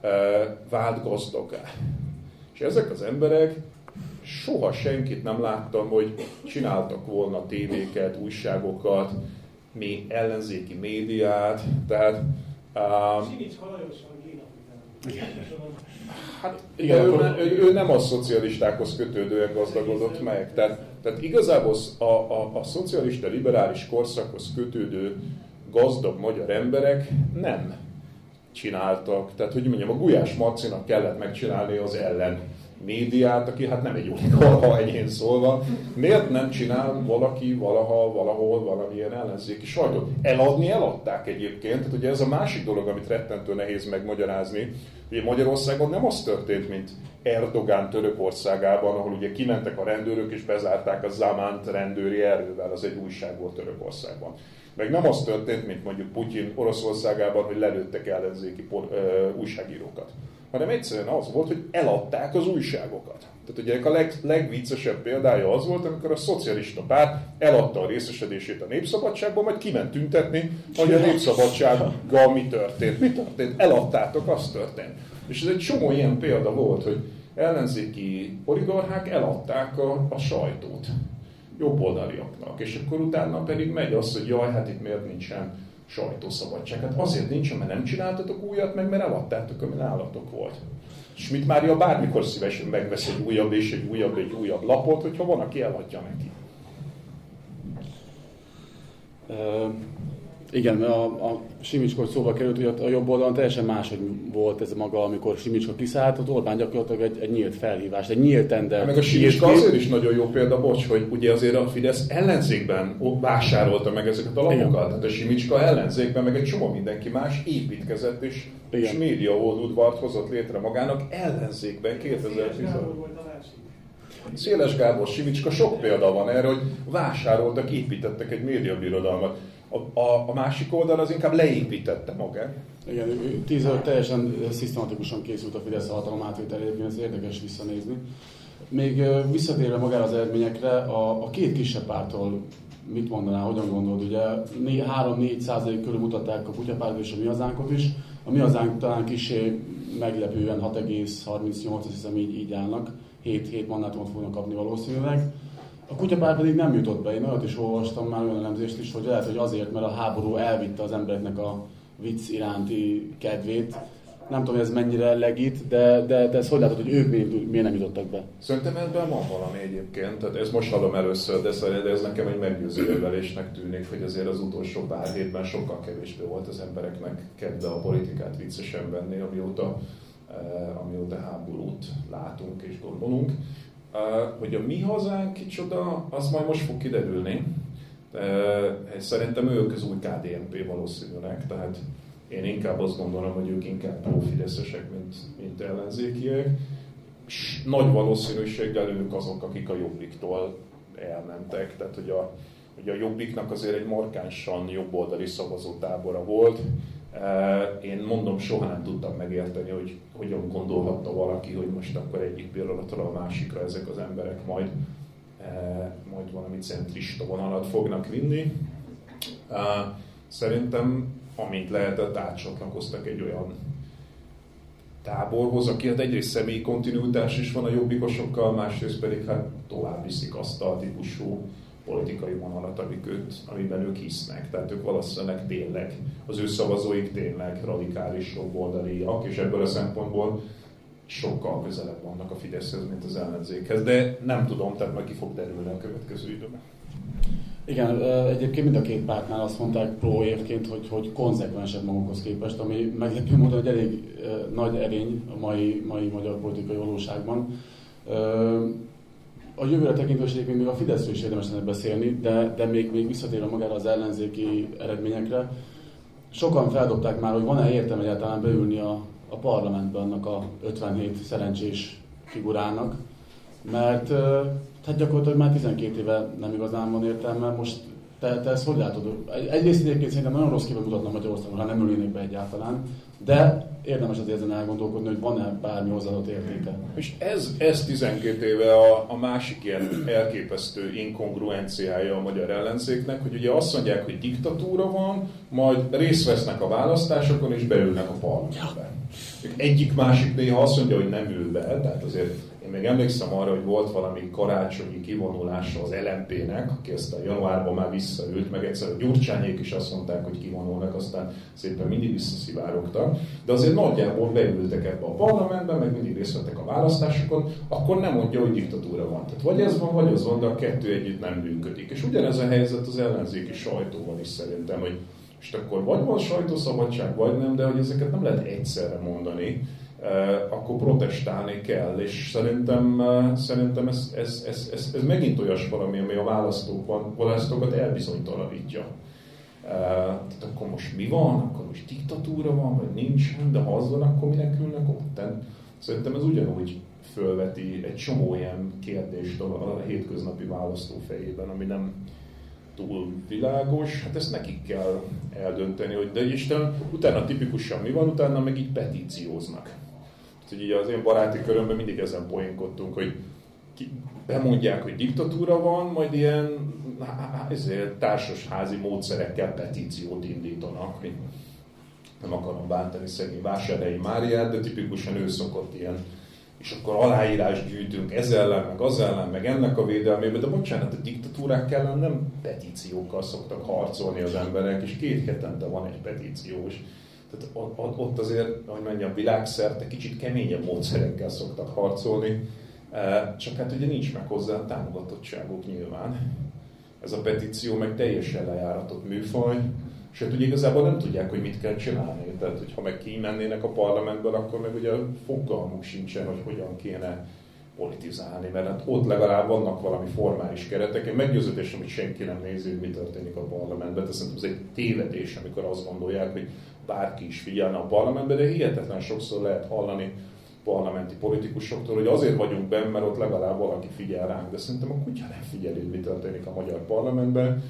e, vált gazdagá. És ezek az emberek soha senkit nem láttam, hogy csináltak volna tévéket, újságokat, mi ellenzéki médiát, tehát... Um, Hát igen, ő, ő, ő nem a szocialistákhoz kötődően gazdagodott meg. Tehát, tehát igazából a, a, a szocialista liberális korszakhoz kötődő gazdag magyar emberek nem csináltak. Tehát, hogy mondjam, a Gulyás Marcinak kellett megcsinálni az ellen médiát, aki hát nem egy oligarha egyén szólva, miért nem csinál valaki valaha, valahol valamilyen ellenzéki sajtot? Eladni eladták egyébként, tehát ugye ez a másik dolog, amit rettentő nehéz megmagyarázni, Ugye Magyarországon nem az történt, mint Erdogán Törökországában, ahol ugye kimentek a rendőrök és bezárták a Zamánt rendőri erővel, az egy újság volt Törökországban. Meg nem az történt, mint mondjuk Putyin Oroszországában, hogy lelőttek ellenzéki por, ö, újságírókat hanem egyszerűen az volt, hogy eladták az újságokat. Tehát ugye a leg, legviccesebb példája az volt, amikor a szocialista párt eladta a részesedését a népszabadságban, majd kiment tüntetni, hogy a népszabadsággal mi történt. Mi történt? Eladtátok, az történt. És ez egy csomó ilyen példa volt, hogy ellenzéki oligarchák eladták a, a sajtót jobboldaliaknak, és akkor utána pedig megy az, hogy jaj, hát itt miért nincsen sajtószabadság. Hát azért nincs, mert nem csináltatok újat, meg mert eladtátok, ami nálatok volt. Schmidt Mária bármikor szívesen megvesz egy újabb és egy újabb, egy újabb lapot, hogyha van, aki eladja neki. Igen, a, a Simicskor szóba került, hogy a jobb oldalon teljesen máshogy volt ez maga, amikor Simicska kiszállt, ott Orbán gyakorlatilag egy, egy nyílt felhívás, egy nyílt tender. Meg a Simicska azért is nagyon jó példa, bocs, hogy ugye azért a Fidesz ellenzékben vásárolta meg ezeket a lapokat. Tehát a Simicska ellenzékben, meg egy csomó mindenki más építkezett, és, és média oldudvart hozott létre magának ellenzékben 2010 Széles Gábor, Simicska, sok példa van erre, hogy vásároltak, építettek egy médiabirodalmat. A, a, a másik oldal az inkább leépítette magát. Igen, tíz előtt teljesen szisztematikusan készült a Fidesz hatalom átvételére, ez érdekes visszanézni. Még visszatérve magára az eredményekre, a, a két kisebb pártól mit mondaná, hogyan gondolod? Ugye 3-4 százalék körül mutatták a kutyapárt és a mi hazánkot is. A mi hazánk talán kisé meglepően 6,38, azt hiszem így, így állnak. 7, 7 mandátumot fognak kapni valószínűleg. A kutyapár pedig nem jutott be. Én olyat is olvastam már olyan elemzést is, hogy lehet, hogy azért, mert a háború elvitte az embereknek a vicc iránti kedvét. Nem tudom, ez mennyire legit, de, de, de ez hogy látod, hogy ők miért, miért nem jutottak be? Szerintem ebben van valami egyébként. Tehát ez most hallom először, de, de ez nekem egy meggyőző érvelésnek tűnik, hogy azért az utolsó pár hétben sokkal kevésbé volt az embereknek kedve a politikát viccesen venni, amióta, eh, amióta háborút látunk és gondolunk. Hogy a mi hazánk kicsoda, az majd most fog kiderülni. Szerintem ők az új KDNP valószínűleg, tehát én inkább azt gondolom, hogy ők inkább pro-fideszesek, mint, mint ellenzékiek. És nagy valószínűséggel ők azok, akik a jobbiktól elmentek. Tehát, hogy a, hogy a jobbiknak azért egy markánsan jobboldali szavazótábora volt, én mondom, soha nem tudtam megérteni, hogy hogyan gondolhatta valaki, hogy most akkor egyik pillanatról a másikra ezek az emberek majd, majd valami centrista vonalat fognak vinni. Szerintem, amint lehetett, átcsatlakoztak egy olyan táborhoz, aki hát egyrészt személyi kontinuitás is van a jobbikosokkal, másrészt pedig hát tovább viszik azt a típusú politikai vonalat, amik őt, amiben ők hisznek. Tehát ők valószínűleg tényleg, az ő szavazóik tényleg radikális jobboldaliak, és ebből a szempontból sokkal közelebb vannak a Fideszhez, mint az ellenzékhez. De nem tudom, tehát meg ki fog derülni a következő időben. Igen, egyébként mind a két pártnál azt mondták pro évként, hogy, hogy konzekvensebb magukhoz képest, ami meglepő módon egy elég nagy erény a mai, mai magyar politikai valóságban a jövőre tekintve is még a Fideszről is érdemes lenne beszélni, de, de még, még visszatérve magára az ellenzéki eredményekre, sokan feldobták már, hogy van-e értelme egyáltalán beülni a, a parlamentbe annak a 57 szerencsés figurának, mert tehát gyakorlatilag már 12 éve nem igazán van értelme, most te, te ezt hogy látod? Egyrészt egyébként szerintem nagyon rossz képet mutatna Magyarországon, ha nem ülnének be egyáltalán, de érdemes azért ezen elgondolkodni, hogy van-e bármi hozzáadott értéke. És ez, ez 12 éve a, a másik ilyen elképesztő inkongruenciája a magyar ellenzéknek, hogy ugye azt mondják, hogy diktatúra van, majd részt vesznek a választásokon és beülnek a parlamentbe. Egyik másik néha azt mondja, hogy nem ül be, tehát azért én még emlékszem arra, hogy volt valami karácsonyi kivonulása az LMP-nek, aki aztán januárban már visszaült, meg egyszer a Gyurcsányék is azt mondták, hogy kivonulnak, aztán szépen mindig visszaszivárogtak. De azért nagyjából beültek ebbe a parlamentbe, meg mindig részt vettek a választásokon, akkor nem mondja, hogy diktatúra van. Tehát vagy ez van, vagy az van, de a kettő együtt nem működik. És ugyanez a helyzet az ellenzéki sajtóval is szerintem, hogy és akkor vagy van sajtószabadság, vagy nem, de hogy ezeket nem lehet egyszerre mondani akkor protestálni kell, és szerintem, szerintem ez, ez, ez, ez, ez megint olyas valami, ami a választók, választókat elbizonytalanítja. Tehát akkor most mi van, akkor most diktatúra van, vagy nincs, de ha az van, akkor minek ülnek ott? Szerintem ez ugyanúgy fölveti egy csomó ilyen kérdést a hétköznapi választó fejében, ami nem túl világos, hát ezt nekik kell eldönteni, hogy de Isten, utána tipikusan mi van, utána meg így petícióznak hogy így az én baráti körömben mindig ezen poénkodtunk, hogy ki, bemondják, hogy diktatúra van, majd ilyen ezért társasházi módszerekkel petíciót indítanak. Hogy nem akarom bántani szegény vásárhelyi Máriát, de tipikusan ő szokott ilyen és akkor aláírás gyűjtünk ez ellen, meg az ellen, meg ennek a védelmében, de bocsánat, a diktatúrák ellen nem petíciókkal szoktak harcolni az emberek, és két hetente van egy petíció, és tehát ott azért, hogy mondjam, világszerte kicsit keményebb módszerekkel szoktak harcolni, e, csak hát ugye nincs meg hozzá támogatottságuk nyilván. Ez a petíció meg teljesen lejáratott műfaj, Sőt, ugye igazából nem tudják, hogy mit kell csinálni. Tehát, hogyha meg kimennének a parlamentből, akkor meg ugye fogalmuk sincsen, hogy hogyan kéne politizálni, mert hát ott legalább vannak valami formális keretek. Én meggyőződésem, hogy senki nem nézi, hogy mi történik a parlamentben. Tehát szerintem ez egy tévedés, amikor azt gondolják, hogy bárki is figyelne a parlamentbe, de hihetetlen sokszor lehet hallani parlamenti politikusoktól, hogy azért vagyunk benne, mert ott legalább valaki figyel ránk, de szerintem a kutya nem figyeli, hogy mi történik a magyar parlamentben.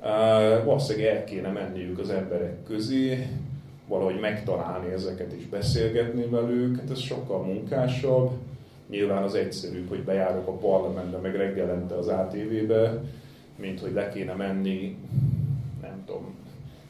Uh, valószínűleg el kéne menniük az emberek közé, valahogy megtalálni ezeket és beszélgetni velük, hát ez sokkal munkásabb. Nyilván az egyszerűbb, hogy bejárok a parlamentbe, meg reggelente az ATV-be, mint hogy le kéne menni, nem tudom,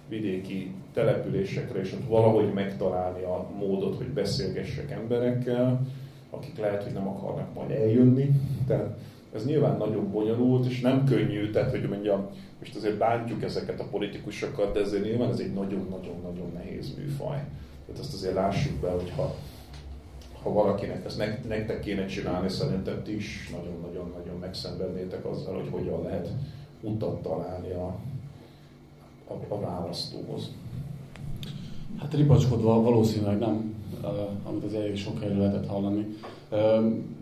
vidéki településekre, és ott valahogy megtalálni a módot, hogy beszélgessek emberekkel, akik lehet, hogy nem akarnak majd eljönni. Tehát ez nyilván nagyon bonyolult, és nem könnyű, tehát hogy mondjam, most azért bántjuk ezeket a politikusokat, de ezért nyilván ez egy nagyon-nagyon-nagyon nehéz műfaj. Tehát azt azért lássuk be, hogy ha, valakinek ezt nektek kéne csinálni, szerintem ti is nagyon-nagyon-nagyon megszenvednétek azzal, hogy hogyan lehet utat találni a, a, a választóhoz. Hát ripacskodva valószínűleg nem, amit az elég sok helyről lehetett hallani.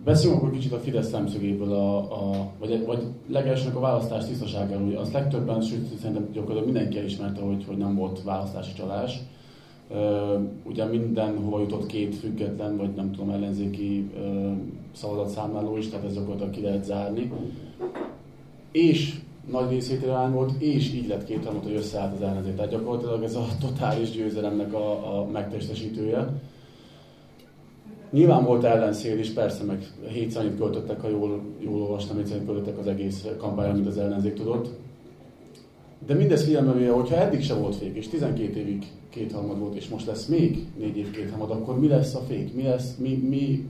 Beszéljünk akkor kicsit a Fidesz szemszögéből, a, a, vagy, vagy legelsőnek a választás tisztaságáról. Ugye azt legtöbben, sőt szerintem gyakorlatilag mindenki elismerte, hogy, hogy nem volt választási csalás. Ugye mindenhova jutott két független, vagy nem tudom, ellenzéki szavazatszámláló is, tehát ez gyakorlatilag ki lehet zárni. És nagy részét irány volt, és így lett két hogy összeállt az ellenzék. Tehát gyakorlatilag ez a totális győzelemnek a, a megtestesítője. Nyilván volt ellenszél is, persze, meg hétszer annyit költöttek, ha jól, jól olvastam, hétszer annyit költöttek az egész kampányra, mint az ellenzék tudott. De mindez figyelembe hogyha eddig se volt fék, és 12 évig kétharmad volt, és most lesz még négy év kétharmad, akkor mi lesz a fék? Mi lesz, mi, mi,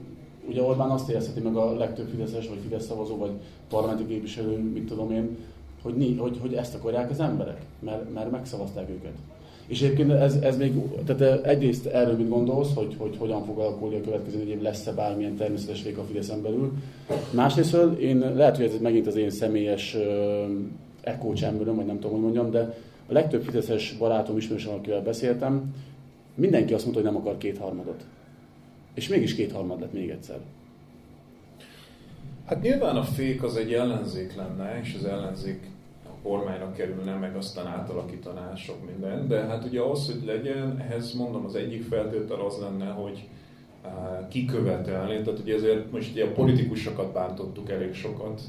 ugye Orbán azt érezheti meg a legtöbb Fideszes, vagy Fidesz szavazó, vagy parlamenti képviselő, mit tudom én, hogy, hogy, hogy ezt akarják az emberek, mert, mert megszavazták őket. És egyébként ez, ez még, tehát egyrészt erről mit gondolsz, hogy, hogy hogyan fog alakulni a következő négy év, lesz-e bármilyen természetes vég a Fideszen belül. Másrészt én lehet, hogy ez megint az én személyes uh, echo chamberöm, vagy nem tudom, hogy mondjam, de a legtöbb Fideszes barátom, ismerősöm, akivel beszéltem, mindenki azt mondta, hogy nem akar kétharmadot. És mégis kétharmad lett még egyszer. Hát nyilván a fék az egy ellenzék lenne, és az ellenzék kormányra kerülne, meg aztán átalakítaná sok minden. De hát ugye ahhoz, hogy legyen, ehhez mondom, az egyik feltétel az lenne, hogy kikövetelni. Tehát ugye ezért most ugye a politikusokat bántottuk elég sokat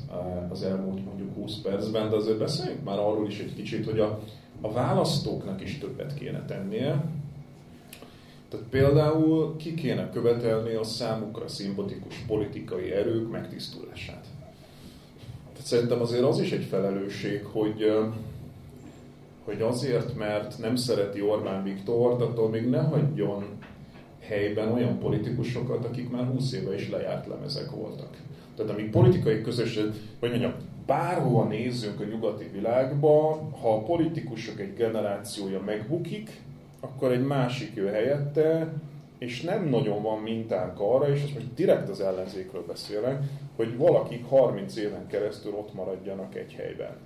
az elmúlt mondjuk 20 percben, de azért beszéljünk már arról is egy kicsit, hogy a, a választóknak is többet kéne tennie. Tehát például ki kéne követelni a számukra szimpatikus politikai erők megtisztulását. Szerintem azért az is egy felelősség, hogy, hogy azért, mert nem szereti Orbán Viktor, attól még ne hagyjon helyben olyan politikusokat, akik már 20 éve is lejárt lemezek voltak. Tehát amíg politikai közösség, vagy mondjam, bárhova nézzünk a nyugati világba, ha a politikusok egy generációja megbukik, akkor egy másik jön helyette, és nem nagyon van mintánk arra, és most direkt az ellenzékről beszélek, hogy valakik 30 éven keresztül ott maradjanak egy helyben.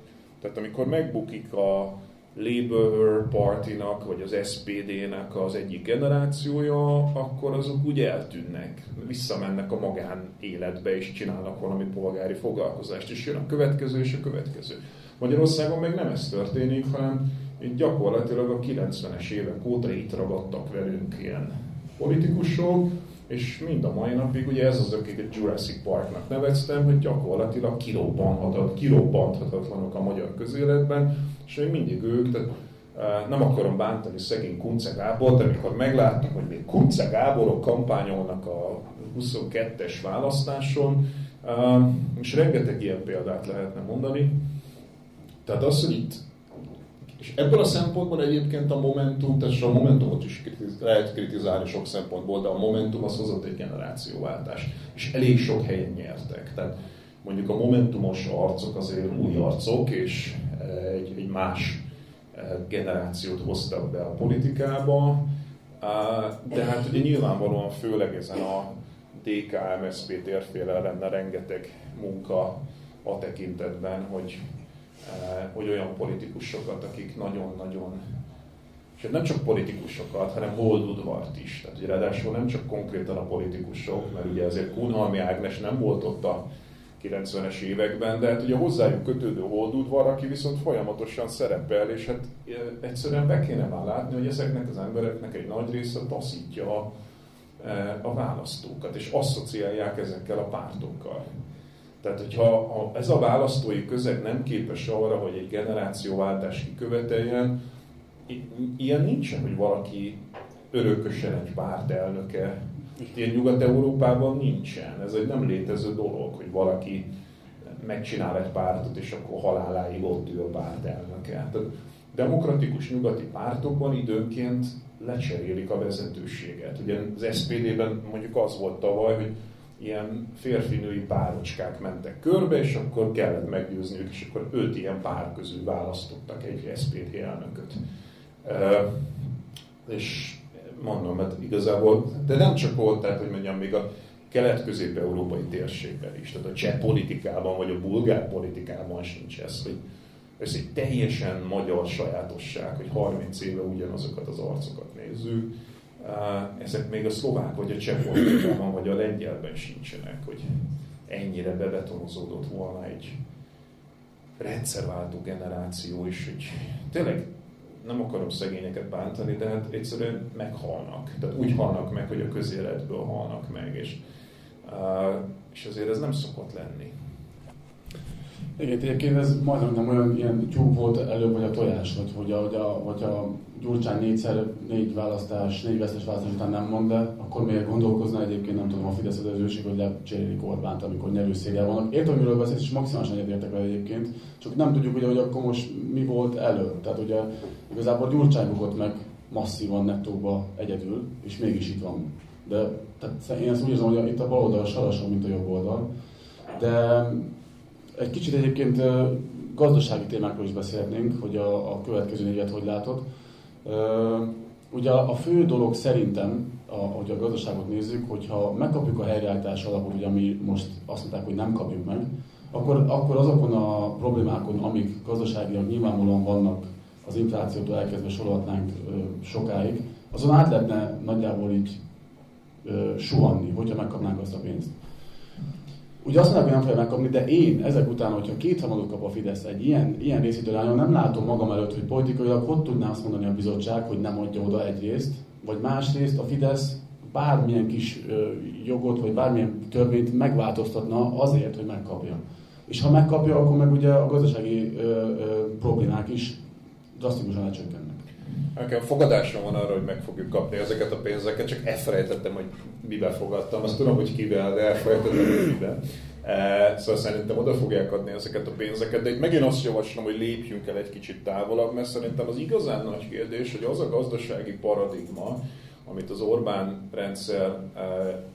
Tehát amikor megbukik a Labour Party-nak, vagy az SPD-nek az egyik generációja, akkor azok úgy eltűnnek, visszamennek a magán életbe, és csinálnak valami polgári foglalkozást, és jön a következő és a következő. Magyarországon meg nem ez történik, hanem itt gyakorlatilag a 90-es évek óta itt ragadtak velünk ilyen politikusok, és mind a mai napig ugye ez az, akiket Jurassic Parknak neveztem, hogy gyakorlatilag kirobbanhatat, kirobbanthatatlanok a magyar közéletben, és még mindig ők, tehát nem akarom bántani szegény Kunce Gábor, de amikor megláttam, hogy még Kunce Gáborok kampányolnak a 22-es választáson, és rengeteg ilyen példát lehetne mondani. Tehát az, hogy itt és ebből a szempontból egyébként a Momentum, tehát a Momentumot is lehet kritizálni sok szempontból, de a Momentum az hozott egy generációváltást, és elég sok helyen nyertek. Tehát mondjuk a Momentumos arcok azért új arcok, és egy, egy más eh, generációt hoztak be a politikába, de hát ugye nyilvánvalóan főleg ezen a DK-MSZP térféle lenne rengeteg munka a tekintetben, hogy Eh, hogy olyan politikusokat, akik nagyon-nagyon és nem csak politikusokat, hanem holdudvart is. Tehát ugye ráadásul nem csak konkrétan a politikusok, mert ugye azért Kunhalmi Ágnes nem volt ott a 90-es években, de hát ugye hozzájuk kötődő holdudvar, aki viszont folyamatosan szerepel, és hát egyszerűen be kéne már látni, hogy ezeknek az embereknek egy nagy része taszítja a, a választókat, és asszociálják ezekkel a pártokkal. Tehát, hogyha ha ez a választói közeg nem képes arra, hogy egy generációváltás kiköveteljen, ilyen nincsen, hogy valaki örökösen egy párt elnöke. Ilyen Nyugat-Európában nincsen. Ez egy nem létező dolog, hogy valaki megcsinál egy pártot, és akkor haláláig ott ül a párt elnöke. Tehát demokratikus nyugati pártokban időnként lecserélik a vezetőséget. Ugye az SPD-ben mondjuk az volt tavaly, hogy ilyen férfinői párocskák mentek körbe, és akkor kellett meggyőzniük, és akkor öt ilyen pár közül választottak egy SPD elnököt. Uh, és mondom, mert hát igazából, de nem csak ott, tehát hogy mondjam, még a kelet-közép-európai térségben is, tehát a cseh politikában, vagy a bulgár politikában sincs ez, hogy ez egy teljesen magyar sajátosság, hogy 30 éve ugyanazokat az arcokat nézzük, ezek még a szlovák, vagy a cseh politikában, vagy a lengyelben sincsenek, hogy ennyire bebetonozódott volna egy rendszerváltó generáció is, hogy tényleg nem akarom szegényeket bántani, de hát egyszerűen meghalnak. Tehát úgy halnak meg, hogy a közéletből halnak meg, és, és azért ez nem szokott lenni. Igen, egyébként ez majdnem nem olyan ilyen tyúk volt előbb, vagy a tojás, hogy, hogy, a, hogy, a, hogy a Gyurcsány négyszer, négy választás, négy vesztes választás után nem mond, de akkor miért gondolkozna egyébként, nem tudom, a Fidesz az hogy lecserélik Orbánt, amikor nyerőszéggel vannak. Értem, miről beszélsz, és maximálisan egyetértek vele egyébként, csak nem tudjuk, ugye, hogy akkor most mi volt elő. Tehát ugye igazából Gyurcsány bukott meg masszívan nettóba egyedül, és mégis itt van. De tehát én ezt úgy érzem, hogy itt a bal oldal sarasabb, mint a jobb oldal. De egy kicsit egyébként gazdasági témákról is beszélnénk, hogy a, a következő négyet hogy látod. Ugye a fő dolog szerintem, a, hogy a gazdaságot nézzük, hogyha megkapjuk a helyreállítás alapot, ugye ami most azt mondták, hogy nem kapjuk meg, akkor, akkor azokon a problémákon, amik gazdaságilag nyilvánvalóan vannak, az inflációtól elkezdve sorolhatnánk sokáig, azon át lehetne nagyjából így suhanni, hogyha megkapnánk azt a pénzt. Ugye azt mondják, hogy nem fogja megkapni, de én ezek után, hogyha kétharmadot kap a Fidesz egy ilyen, ilyen részítőlányon, nem látom magam előtt, hogy politikailag hogy tudná azt mondani a bizottság, hogy nem adja oda egyrészt, vagy másrészt a Fidesz bármilyen kis jogot, vagy bármilyen törvényt megváltoztatna azért, hogy megkapja. És ha megkapja, akkor meg ugye a gazdasági ö, ö, problémák is drasztikusan lecsökkennek. Nekem fogadásom van arra, hogy meg fogjuk kapni ezeket a pénzeket, csak elfelejtettem, hogy mibe fogadtam. Azt tudom, hogy kivel, de elfelejtettem, hogy miben. E, szóval szerintem oda fogják adni ezeket a pénzeket, de itt megint azt javaslom, hogy lépjünk el egy kicsit távolabb, mert szerintem az igazán nagy kérdés, hogy az a gazdasági paradigma, amit az Orbán rendszer e,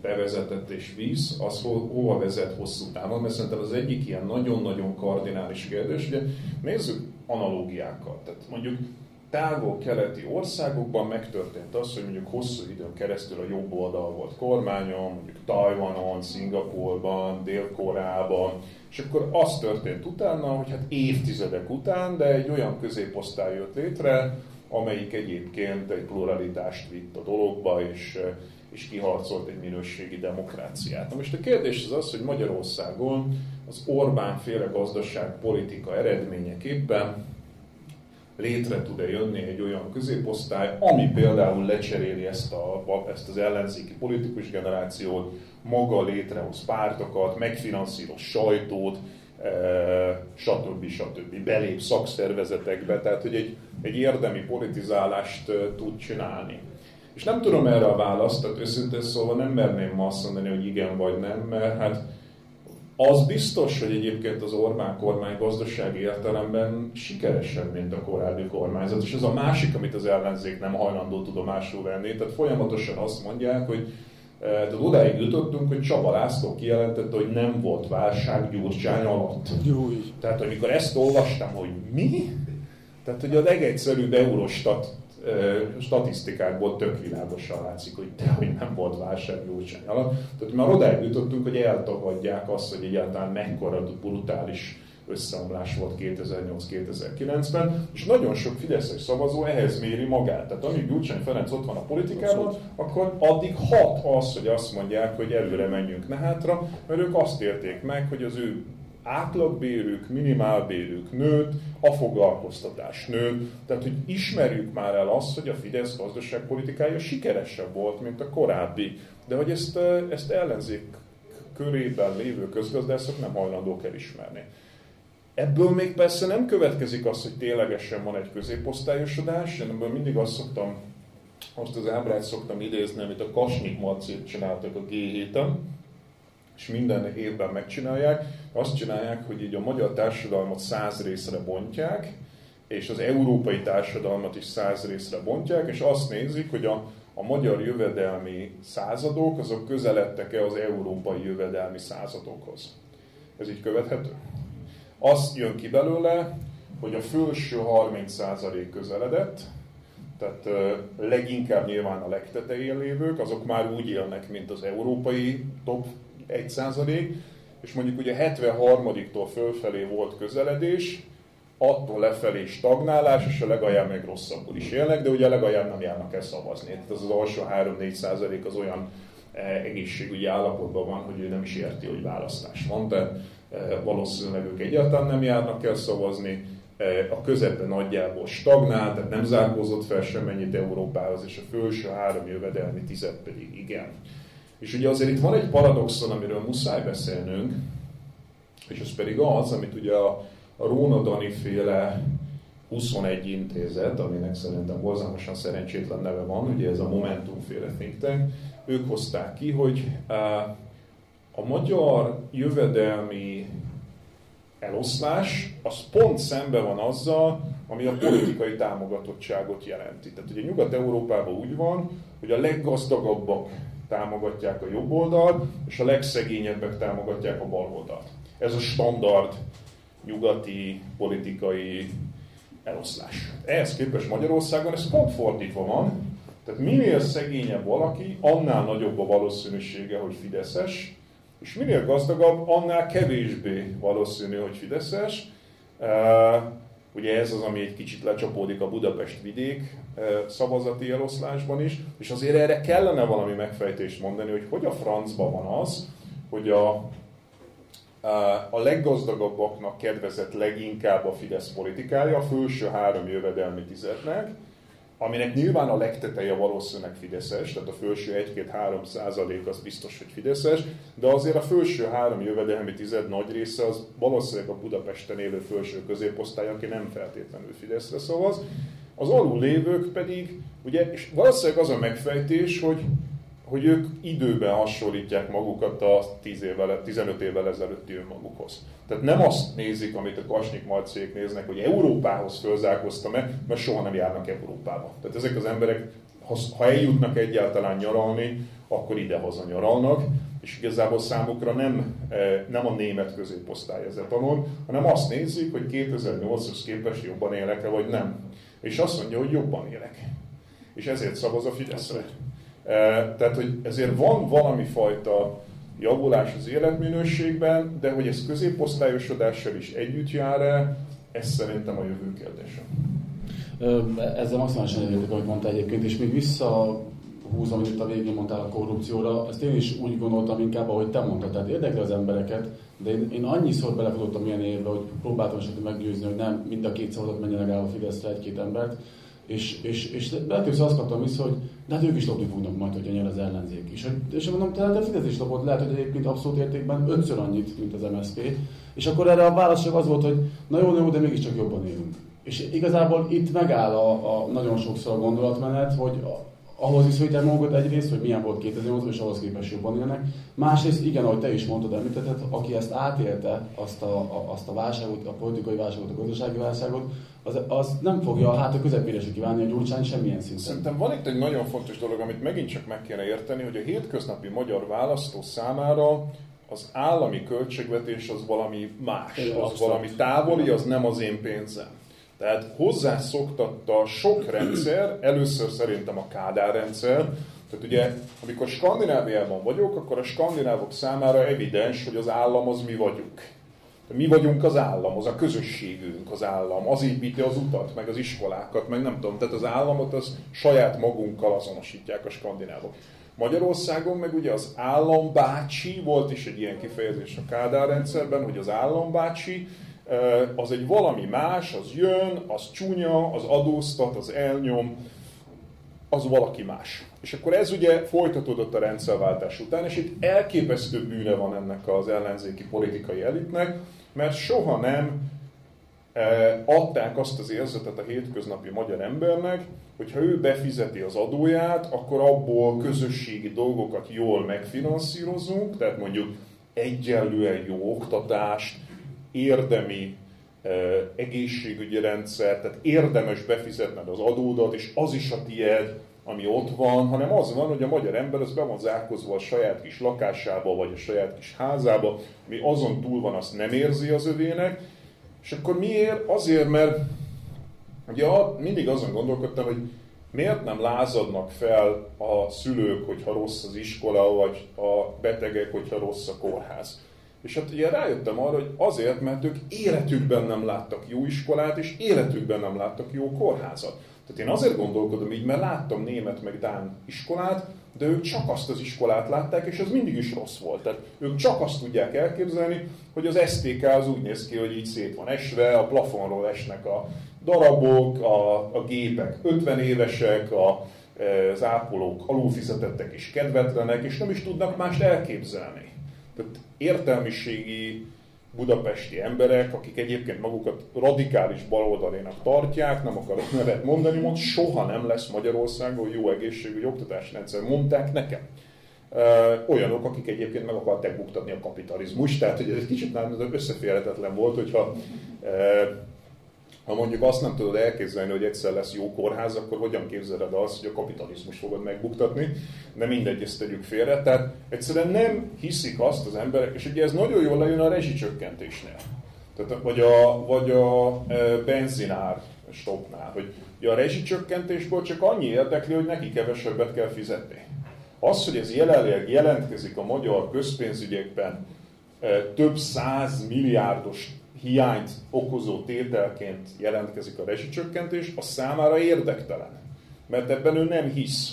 bevezetett és visz, az ho- hova vezet hosszú távon, mert szerintem az egyik ilyen nagyon-nagyon kardinális kérdés, ugye nézzük analógiákat. Tehát mondjuk távol-keleti országokban megtörtént az, hogy mondjuk hosszú időn keresztül a jobb oldal volt kormányon, mondjuk Tajvanon, Szingapurban, Dél-Koreában, és akkor az történt utána, hogy hát évtizedek után, de egy olyan középosztály jött létre, amelyik egyébként egy pluralitást vitt a dologba, és, és kiharcolt egy minőségi demokráciát. Na most a kérdés az az, hogy Magyarországon az Orbán féle gazdaságpolitika eredményeképpen létre tud-e jönni egy olyan középosztály, ami például lecseréli ezt, a, ezt az ellenzéki politikus generációt, maga létrehoz pártokat, megfinanszíroz sajtót, e, stb. stb. belép szakszervezetekbe, tehát hogy egy, egy érdemi politizálást e, tud csinálni. És nem tudom erre a választ, tehát őszintén szóval nem merném ma azt mondani, hogy igen vagy nem, mert hát az biztos, hogy egyébként az Orbán kormány gazdasági értelemben sikeresebb, mint a korábbi kormányzat, és ez a másik, amit az ellenzék nem hajlandó tudomásul venni. Tehát folyamatosan azt mondják, hogy eh, tehát odáig jutottunk, hogy Csaba László kijelentette, hogy nem volt válság Gyurcsány alatt. Júj. Tehát amikor ezt olvastam, hogy mi? Tehát, hogy a legegyszerűbb Eurostat statisztikákból tök világosan látszik, hogy te, hogy nem volt válság Gyurcsány alatt. Tehát már odáig jutottunk, hogy eltagadják azt, hogy egyáltalán mekkora brutális összeomlás volt 2008-2009-ben, és nagyon sok fideszes szavazó ehhez méri magát. Tehát amíg Gyurcsány Ferenc ott van a politikában, akkor addig hat az, hogy azt mondják, hogy előre menjünk ne hátra, mert ők azt érték meg, hogy az ő átlagbérük, minimálbérük nőtt, a foglalkoztatás nőtt, tehát hogy ismerjük már el azt, hogy a Fidesz gazdaságpolitikája sikeresebb volt, mint a korábbi, de hogy ezt, ezt ellenzék körében lévő közgazdászok nem hajlandók elismerni. Ebből még persze nem következik az, hogy ténylegesen van egy középosztályosodás, én ebből mindig azt szoktam, azt az ábrát szoktam idézni, amit a Kasnyik Marcit csináltak a g 7 és minden évben megcsinálják. Azt csinálják, hogy így a magyar társadalmat száz részre bontják, és az európai társadalmat is száz részre bontják, és azt nézik, hogy a, a magyar jövedelmi századok, azok közeledtek-e az európai jövedelmi századokhoz. Ez így követhető? Azt jön ki belőle, hogy a felső 30% közeledett, tehát leginkább nyilván a legtetején lévők, azok már úgy élnek, mint az európai top 1%, és mondjuk ugye 73-tól fölfelé volt közeledés, attól lefelé stagnálás, és a legalján még rosszabbul is élnek, de ugye a legalján nem járnak el szavazni. Tehát az az alsó 3-4 százalék az olyan eh, egészségügyi állapotban van, hogy ő nem is érti, hogy választás van, de eh, valószínűleg ők egyáltalán nem járnak el szavazni, eh, a közepe nagyjából stagnál, tehát nem zárkózott fel semmennyit Európához, és a felső három jövedelmi tized pedig igen. És ugye azért itt van egy paradoxon, amiről muszáj beszélnünk, és ez pedig az, amit ugye a, Róna Dani féle 21 intézet, aminek szerintem borzalmasan szerencsétlen neve van, ugye ez a Momentum féle think tank, ők hozták ki, hogy a magyar jövedelmi eloszlás az pont szembe van azzal, ami a politikai támogatottságot jelenti. Tehát ugye Nyugat-Európában úgy van, hogy a leggazdagabbak támogatják a jobb oldalt, és a legszegényebbek támogatják a bal oldalt. Ez a standard nyugati politikai eloszlás. Ehhez képest Magyarországon ez pont fordítva van, tehát minél szegényebb valaki, annál nagyobb a valószínűsége, hogy fideszes, és minél gazdagabb, annál kevésbé valószínű, hogy fideszes. Ugye ez az, ami egy kicsit lecsapódik a Budapest vidék szavazati eloszlásban is, és azért erre kellene valami megfejtést mondani, hogy hogy a francban van az, hogy a, a leggazdagabbaknak kedvezett leginkább a Fidesz politikája, a felső három jövedelmi tizednek, aminek nyilván a legteteje valószínűleg Fideszes, tehát a felső 1-2-3 százalék az biztos, hogy Fideszes, de azért a felső három jövedelmi tized nagy része az valószínűleg a Budapesten élő felső középosztály, aki nem feltétlenül Fideszre szavaz. Az alul lévők pedig, ugye, és valószínűleg az a megfejtés, hogy hogy ők időben hasonlítják magukat a 10 évvel, 15 évvel ezelőtti önmagukhoz. Tehát nem azt nézik, amit a Kasnyik Marciék néznek, hogy Európához fölzárkoztam-e, mert soha nem járnak Európába. Tehát ezek az emberek, ha eljutnak egyáltalán nyaralni, akkor idehaza nyaralnak, és igazából számukra nem, e, nem a német középosztály ez tanul, hanem azt nézik, hogy 2008-hoz képest jobban élek-e, vagy nem. És azt mondja, hogy jobban élek. És ezért szavaz a Fideszre. Tehát, hogy ezért van valami fajta javulás az életminőségben, de hogy ez középosztályosodással is együtt jár-e, ez szerintem a jövő kérdése. Ezzel maximálisan egyetértek, ahogy mondta egyébként, és még visszahúzom, amit itt a végén mondtál a korrupcióra, ezt én is úgy gondoltam inkább, ahogy te mondtad, tehát érdekli az embereket, de én, én annyiszor belefutottam ilyen évbe, hogy próbáltam esetleg meggyőzni, hogy nem mind a két szavazat menjenek el a Fideszre egy-két embert, és, és, és lehet, azt kaptam vissza, hogy de hát ők is lopni fognak majd, hogyha nyer az ellenzék is. És mondom, tehát a Fidesz is lopott, lehet, hogy egyébként abszolút értékben ötször annyit, mint az MSZP. És akkor erre a válasz csak az volt, hogy na jó, jó, de mégiscsak jobban élünk. És igazából itt megáll a, a nagyon sokszor a gondolatmenet, hogy ahhoz viszonyítani magukat egyrészt, hogy milyen volt 2008 és ahhoz képest jobban élnek. Másrészt, igen, ahogy te is mondtad, említetted, aki ezt átélte, azt a, a, azt a válságot, a politikai válságot, a gazdasági válságot, az, az nem fogja hát a közepére se kívánni a Gyurcsány semmilyen szinten. Szerintem van itt egy nagyon fontos dolog, amit megint csak meg kéne érteni, hogy a hétköznapi magyar választó számára az állami költségvetés az valami más, az valami távoli, az nem az én pénzem. Tehát hozzászoktatta sok rendszer, először szerintem a Kádár rendszer, tehát ugye, amikor Skandináviában vagyok, akkor a skandinávok számára evidens, hogy az állam az mi vagyunk. Mi vagyunk az állam, az a közösségünk az állam, az építi az utat, meg az iskolákat, meg nem tudom, tehát az államot az saját magunkkal azonosítják a skandinávok. Magyarországon meg ugye az állambácsi, volt is egy ilyen kifejezés a Kádár rendszerben, hogy az állambácsi, az egy valami más, az jön, az csúnya, az adóztat, az elnyom, az valaki más. És akkor ez ugye folytatódott a rendszerváltás után, és itt elképesztő bűne van ennek az ellenzéki politikai elitnek, mert soha nem adták azt az érzetet a hétköznapi magyar embernek, hogy ha ő befizeti az adóját, akkor abból közösségi dolgokat jól megfinanszírozunk, tehát mondjuk egyenlően jó oktatást, érdemi egészségügyi rendszer, tehát érdemes befizetned az adódat, és az is a tied, ami ott van, hanem az van, hogy a magyar ember az be van zárkozva a saját kis lakásába, vagy a saját kis házába, mi azon túl van, azt nem érzi az övének, és akkor miért? Azért, mert ugye mindig azon gondolkodtam, hogy miért nem lázadnak fel a szülők, hogyha rossz az iskola, vagy a betegek, hogyha rossz a kórház. És hát ugye rájöttem arra, hogy azért, mert ők életükben nem láttak jó iskolát, és életükben nem láttak jó kórházat. Tehát én azért gondolkodom így, mert láttam német meg dán iskolát, de ők csak azt az iskolát látták, és az mindig is rossz volt. Tehát ők csak azt tudják elképzelni, hogy az STK az úgy néz ki, hogy így szét van esve, a plafonról esnek a darabok, a, a gépek 50 évesek, a, az ápolók alulfizetettek és kedvetlenek, és nem is tudnak mást elképzelni. Tehát értelmiségi budapesti emberek, akik egyébként magukat radikális baloldalinak tartják, nem akarok nevet mondani, mond, soha nem lesz Magyarországon jó egészségügyi oktatási rendszer, mondták nekem. Olyanok, akik egyébként meg akarták buktatni a kapitalizmus, tehát hogy ez egy kicsit nem összeférhetetlen volt, hogyha ha mondjuk azt nem tudod elképzelni, hogy egyszer lesz jó kórház, akkor hogyan képzeled azt, hogy a kapitalizmus fogod megbuktatni, de mindegy, ezt tegyük félre. Tehát egyszerűen nem hiszik azt az emberek, és ugye ez nagyon jól lejön a rezsicsökkentésnél. Tehát, vagy a, vagy a e, benzinár stopnál, hogy ugye a rezsicsökkentésből csak annyi érdekli, hogy neki kevesebbet kell fizetni. Az, hogy ez jelenleg jelentkezik a magyar közpénzügyekben e, több száz milliárdos hiányt okozó tételként jelentkezik a rezsicsökkentés, az számára érdektelen. Mert ebben ő nem hisz.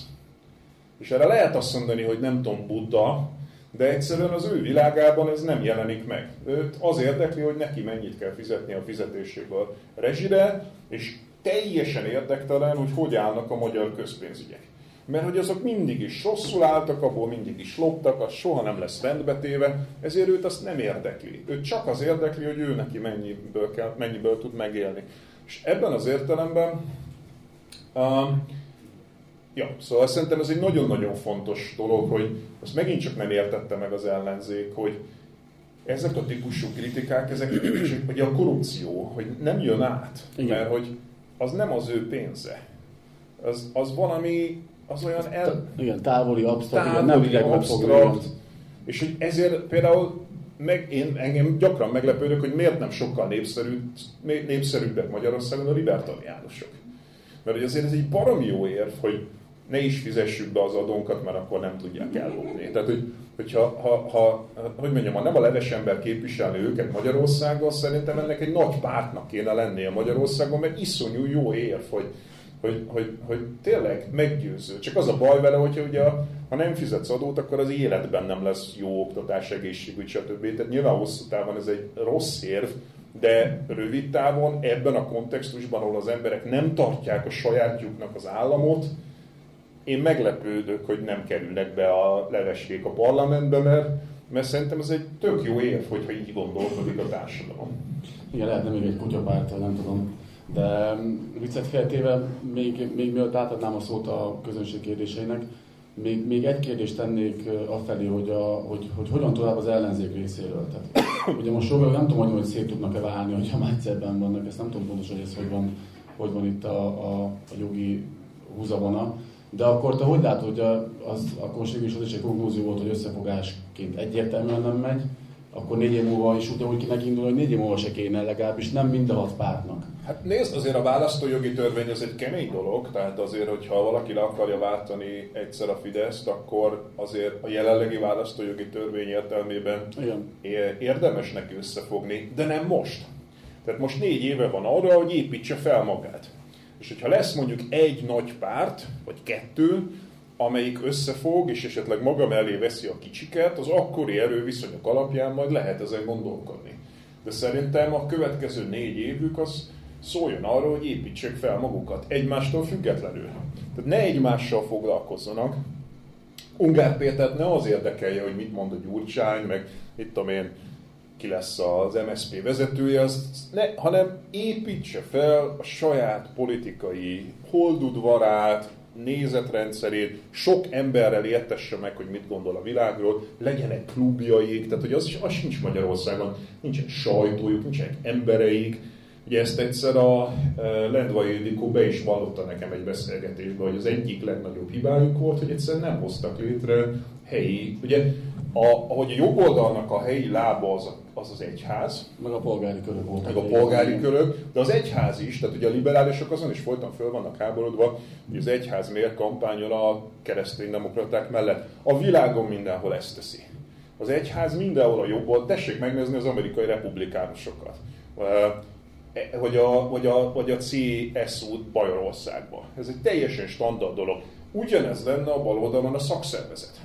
És erre lehet azt mondani, hogy nem tudom, Buddha, de egyszerűen az ő világában ez nem jelenik meg. Őt az érdekli, hogy neki mennyit kell fizetni a fizetéséből rezsire, és teljesen érdektelen, hogy hogy állnak a magyar közpénzügyek mert hogy azok mindig is rosszul álltak, abból mindig is loptak, az soha nem lesz rendbetéve, ezért őt azt nem érdekli. Őt csak az érdekli, hogy ő neki mennyiből, kell, mennyiből tud megélni. És ebben az értelemben, um, ja, szóval szerintem ez egy nagyon-nagyon fontos dolog, hogy azt megint csak nem értette meg az ellenzék, hogy ezek a típusú kritikák, ezek ugye a korrupció, hogy nem jön át, Igen. mert hogy az nem az ő pénze. Az, az valami az olyan el... Igen, távoli, absztrakt, távoli, nem absztrakt, és hogy ezért például meg, én engem gyakran meglepődök, hogy miért nem sokkal népszerűbb, népszerűbbek Magyarországon a libertariánusok. Mert hogy azért ez egy baromi jó érv, hogy ne is fizessük be az adónkat, mert akkor nem tudják ellopni. Tehát, hogy, hogyha, ha, ha, hogy mondjam, ha nem a leves ember képviselni őket Magyarországon, szerintem ennek egy nagy pártnak kéne lennie Magyarországon, mert iszonyú jó érv, hogy, hogy, hogy, hogy tényleg meggyőző. Csak az a baj vele, hogyha ugye, ha nem fizetsz adót, akkor az életben nem lesz jó oktatás, egészségügy, stb. Tehát nyilván hosszú távon ez egy rossz érv, de rövid távon ebben a kontextusban, ahol az emberek nem tartják a sajátjuknak az államot, én meglepődök, hogy nem kerülnek be a leveskék a parlamentbe, mert, mert szerintem ez egy tök jó érv, hogyha így gondolkodik a társadalom. Igen, lehetne még egy kutyapártal, nem tudom de mm, viccet féltéve, még, még mielőtt átadnám a szót a közönség kérdéseinek, még, még egy kérdést tennék afelé, hogy, a, hogy, hogy hogyan tovább az ellenzék részéről. Tehát, ugye most sokan nem tudom, hogy szét tudnak-e válni, hogyha már egyszerben vannak, ezt nem tudom pontosan, hogy ez hogy van, hogy van itt a, a, a jogi húzavona. De akkor te hogy látod, hogy az, akkor is az is egy konklúzió volt, hogy összefogásként egyértelműen nem megy, akkor négy év múlva is ugyanúgy kéne indulni, hogy négy év múlva se kéne legalábbis nem mind a hat pártnak. Hát nézd, azért a választójogi törvény az egy kemény dolog, tehát azért, hogyha valaki le akarja váltani egyszer a Fideszt, akkor azért a jelenlegi választójogi törvény értelmében Igen. érdemes neki összefogni, de nem most. Tehát most négy éve van arra, hogy építse fel magát. És hogyha lesz mondjuk egy nagy párt, vagy kettő, amelyik összefog, és esetleg maga mellé veszi a kicsiket, az akkori erőviszonyok alapján majd lehet ezen gondolkodni. De szerintem a következő négy évük az szóljon arra, hogy építsék fel magukat egymástól függetlenül. Tehát ne egymással foglalkozzanak. Ungár Pétert ne az érdekelje, hogy mit mond a Gyurcsány, meg mit tudom én, ki lesz az MSZP vezetője, az ne, hanem építse fel a saját politikai holdudvarát, nézetrendszerét, sok emberrel értesse meg, hogy mit gondol a világról, legyenek klubjaik, tehát hogy az, az sincs Magyarországon, nincsen sajtójuk, nincsenek embereik, Ugye ezt egyszer a e, Lendvai Ildikó be is vallotta nekem egy beszélgetésben, hogy az egyik legnagyobb hibájuk volt, hogy egyszer nem hoztak létre helyi, ugye a, ahogy a jobb oldalnak a helyi lába az, az az egyház. Meg a polgári körök volt. Meg a polgári körök, de az egyház is, tehát ugye a liberálisok azon is folyton föl vannak háborodva, hogy az egyház miért kampányol a kereszténydemokraták mellett. A világon mindenhol ezt teszi. Az egyház mindenhol a jobb oldal, tessék megnézni az amerikai republikánusokat hogy a, hogy a, hogy a CSU Bajorországban. Ez egy teljesen standard dolog. Ugyanez lenne a bal oldalon a szakszervezet.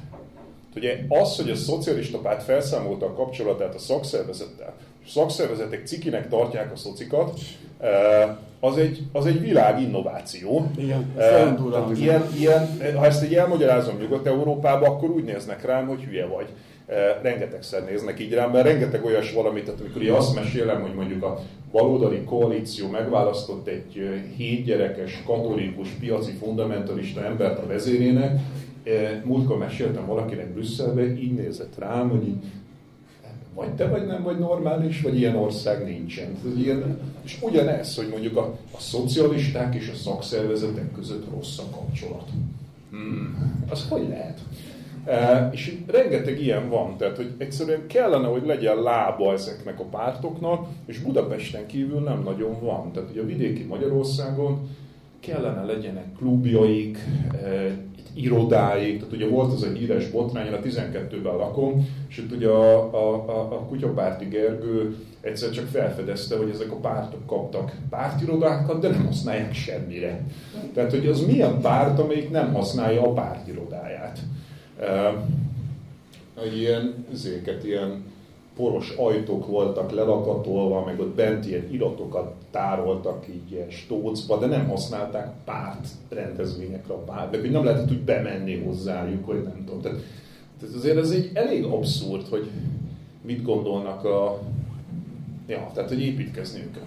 Ugye az, hogy a szocialista párt felszámolta a kapcsolatát a szakszervezettel, és a szakszervezetek cikinek tartják a szocikat, e, az egy, az egy világ innováció. Igen, e, ilyen, ilyen, ha ezt egy elmagyarázom Nyugat-Európában, akkor úgy néznek rám, hogy hülye vagy. Eh, rengetegszer néznek így rám, mert rengeteg olyas valamit, tehát amikor én azt mesélem, hogy mondjuk a baloldali koalíció megválasztott egy eh, hétgyerekes, katolikus, piaci fundamentalista embert a vezérének, eh, múltkor meséltem valakinek Brüsszelbe, így nézett rám, hogy így, vagy te vagy nem vagy normális, vagy ilyen ország nincsen. Ilyen, és ugyanez, hogy mondjuk a, a szocialisták és a szakszervezetek között rossz a kapcsolat. Hmm, az hogy lehet? És rengeteg ilyen van, tehát hogy egyszerűen kellene, hogy legyen lába ezeknek a pártoknak, és Budapesten kívül nem nagyon van. Tehát ugye a vidéki Magyarországon kellene legyenek klubjaik, irodáik, tehát ugye volt az a híres botrány, a 12-ben lakom, és itt ugye a, a, a, a kutyapárti Gergő egyszer csak felfedezte, hogy ezek a pártok kaptak pártirodákat, de nem használják semmire. Tehát, hogy az milyen párt, amelyik nem használja a pártirodáját hogy ilyen zéket, ilyen poros ajtók voltak lelakatolva, meg ott bent ilyen iratokat tároltak így ilyen stócba, de nem használták párt rendezvényekre a párt, de hogy nem lehetett úgy bemenni hozzájuk, hogy nem tudom. Tehát, tehát azért ez egy elég abszurd, hogy mit gondolnak a... Ja, tehát, hogy építkezniük kell.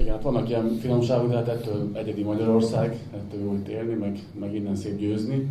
Igen, hát vannak ilyen finomságok, de hát ettől egyedi Magyarország, ettől jó itt élni, meg, meg innen szép győzni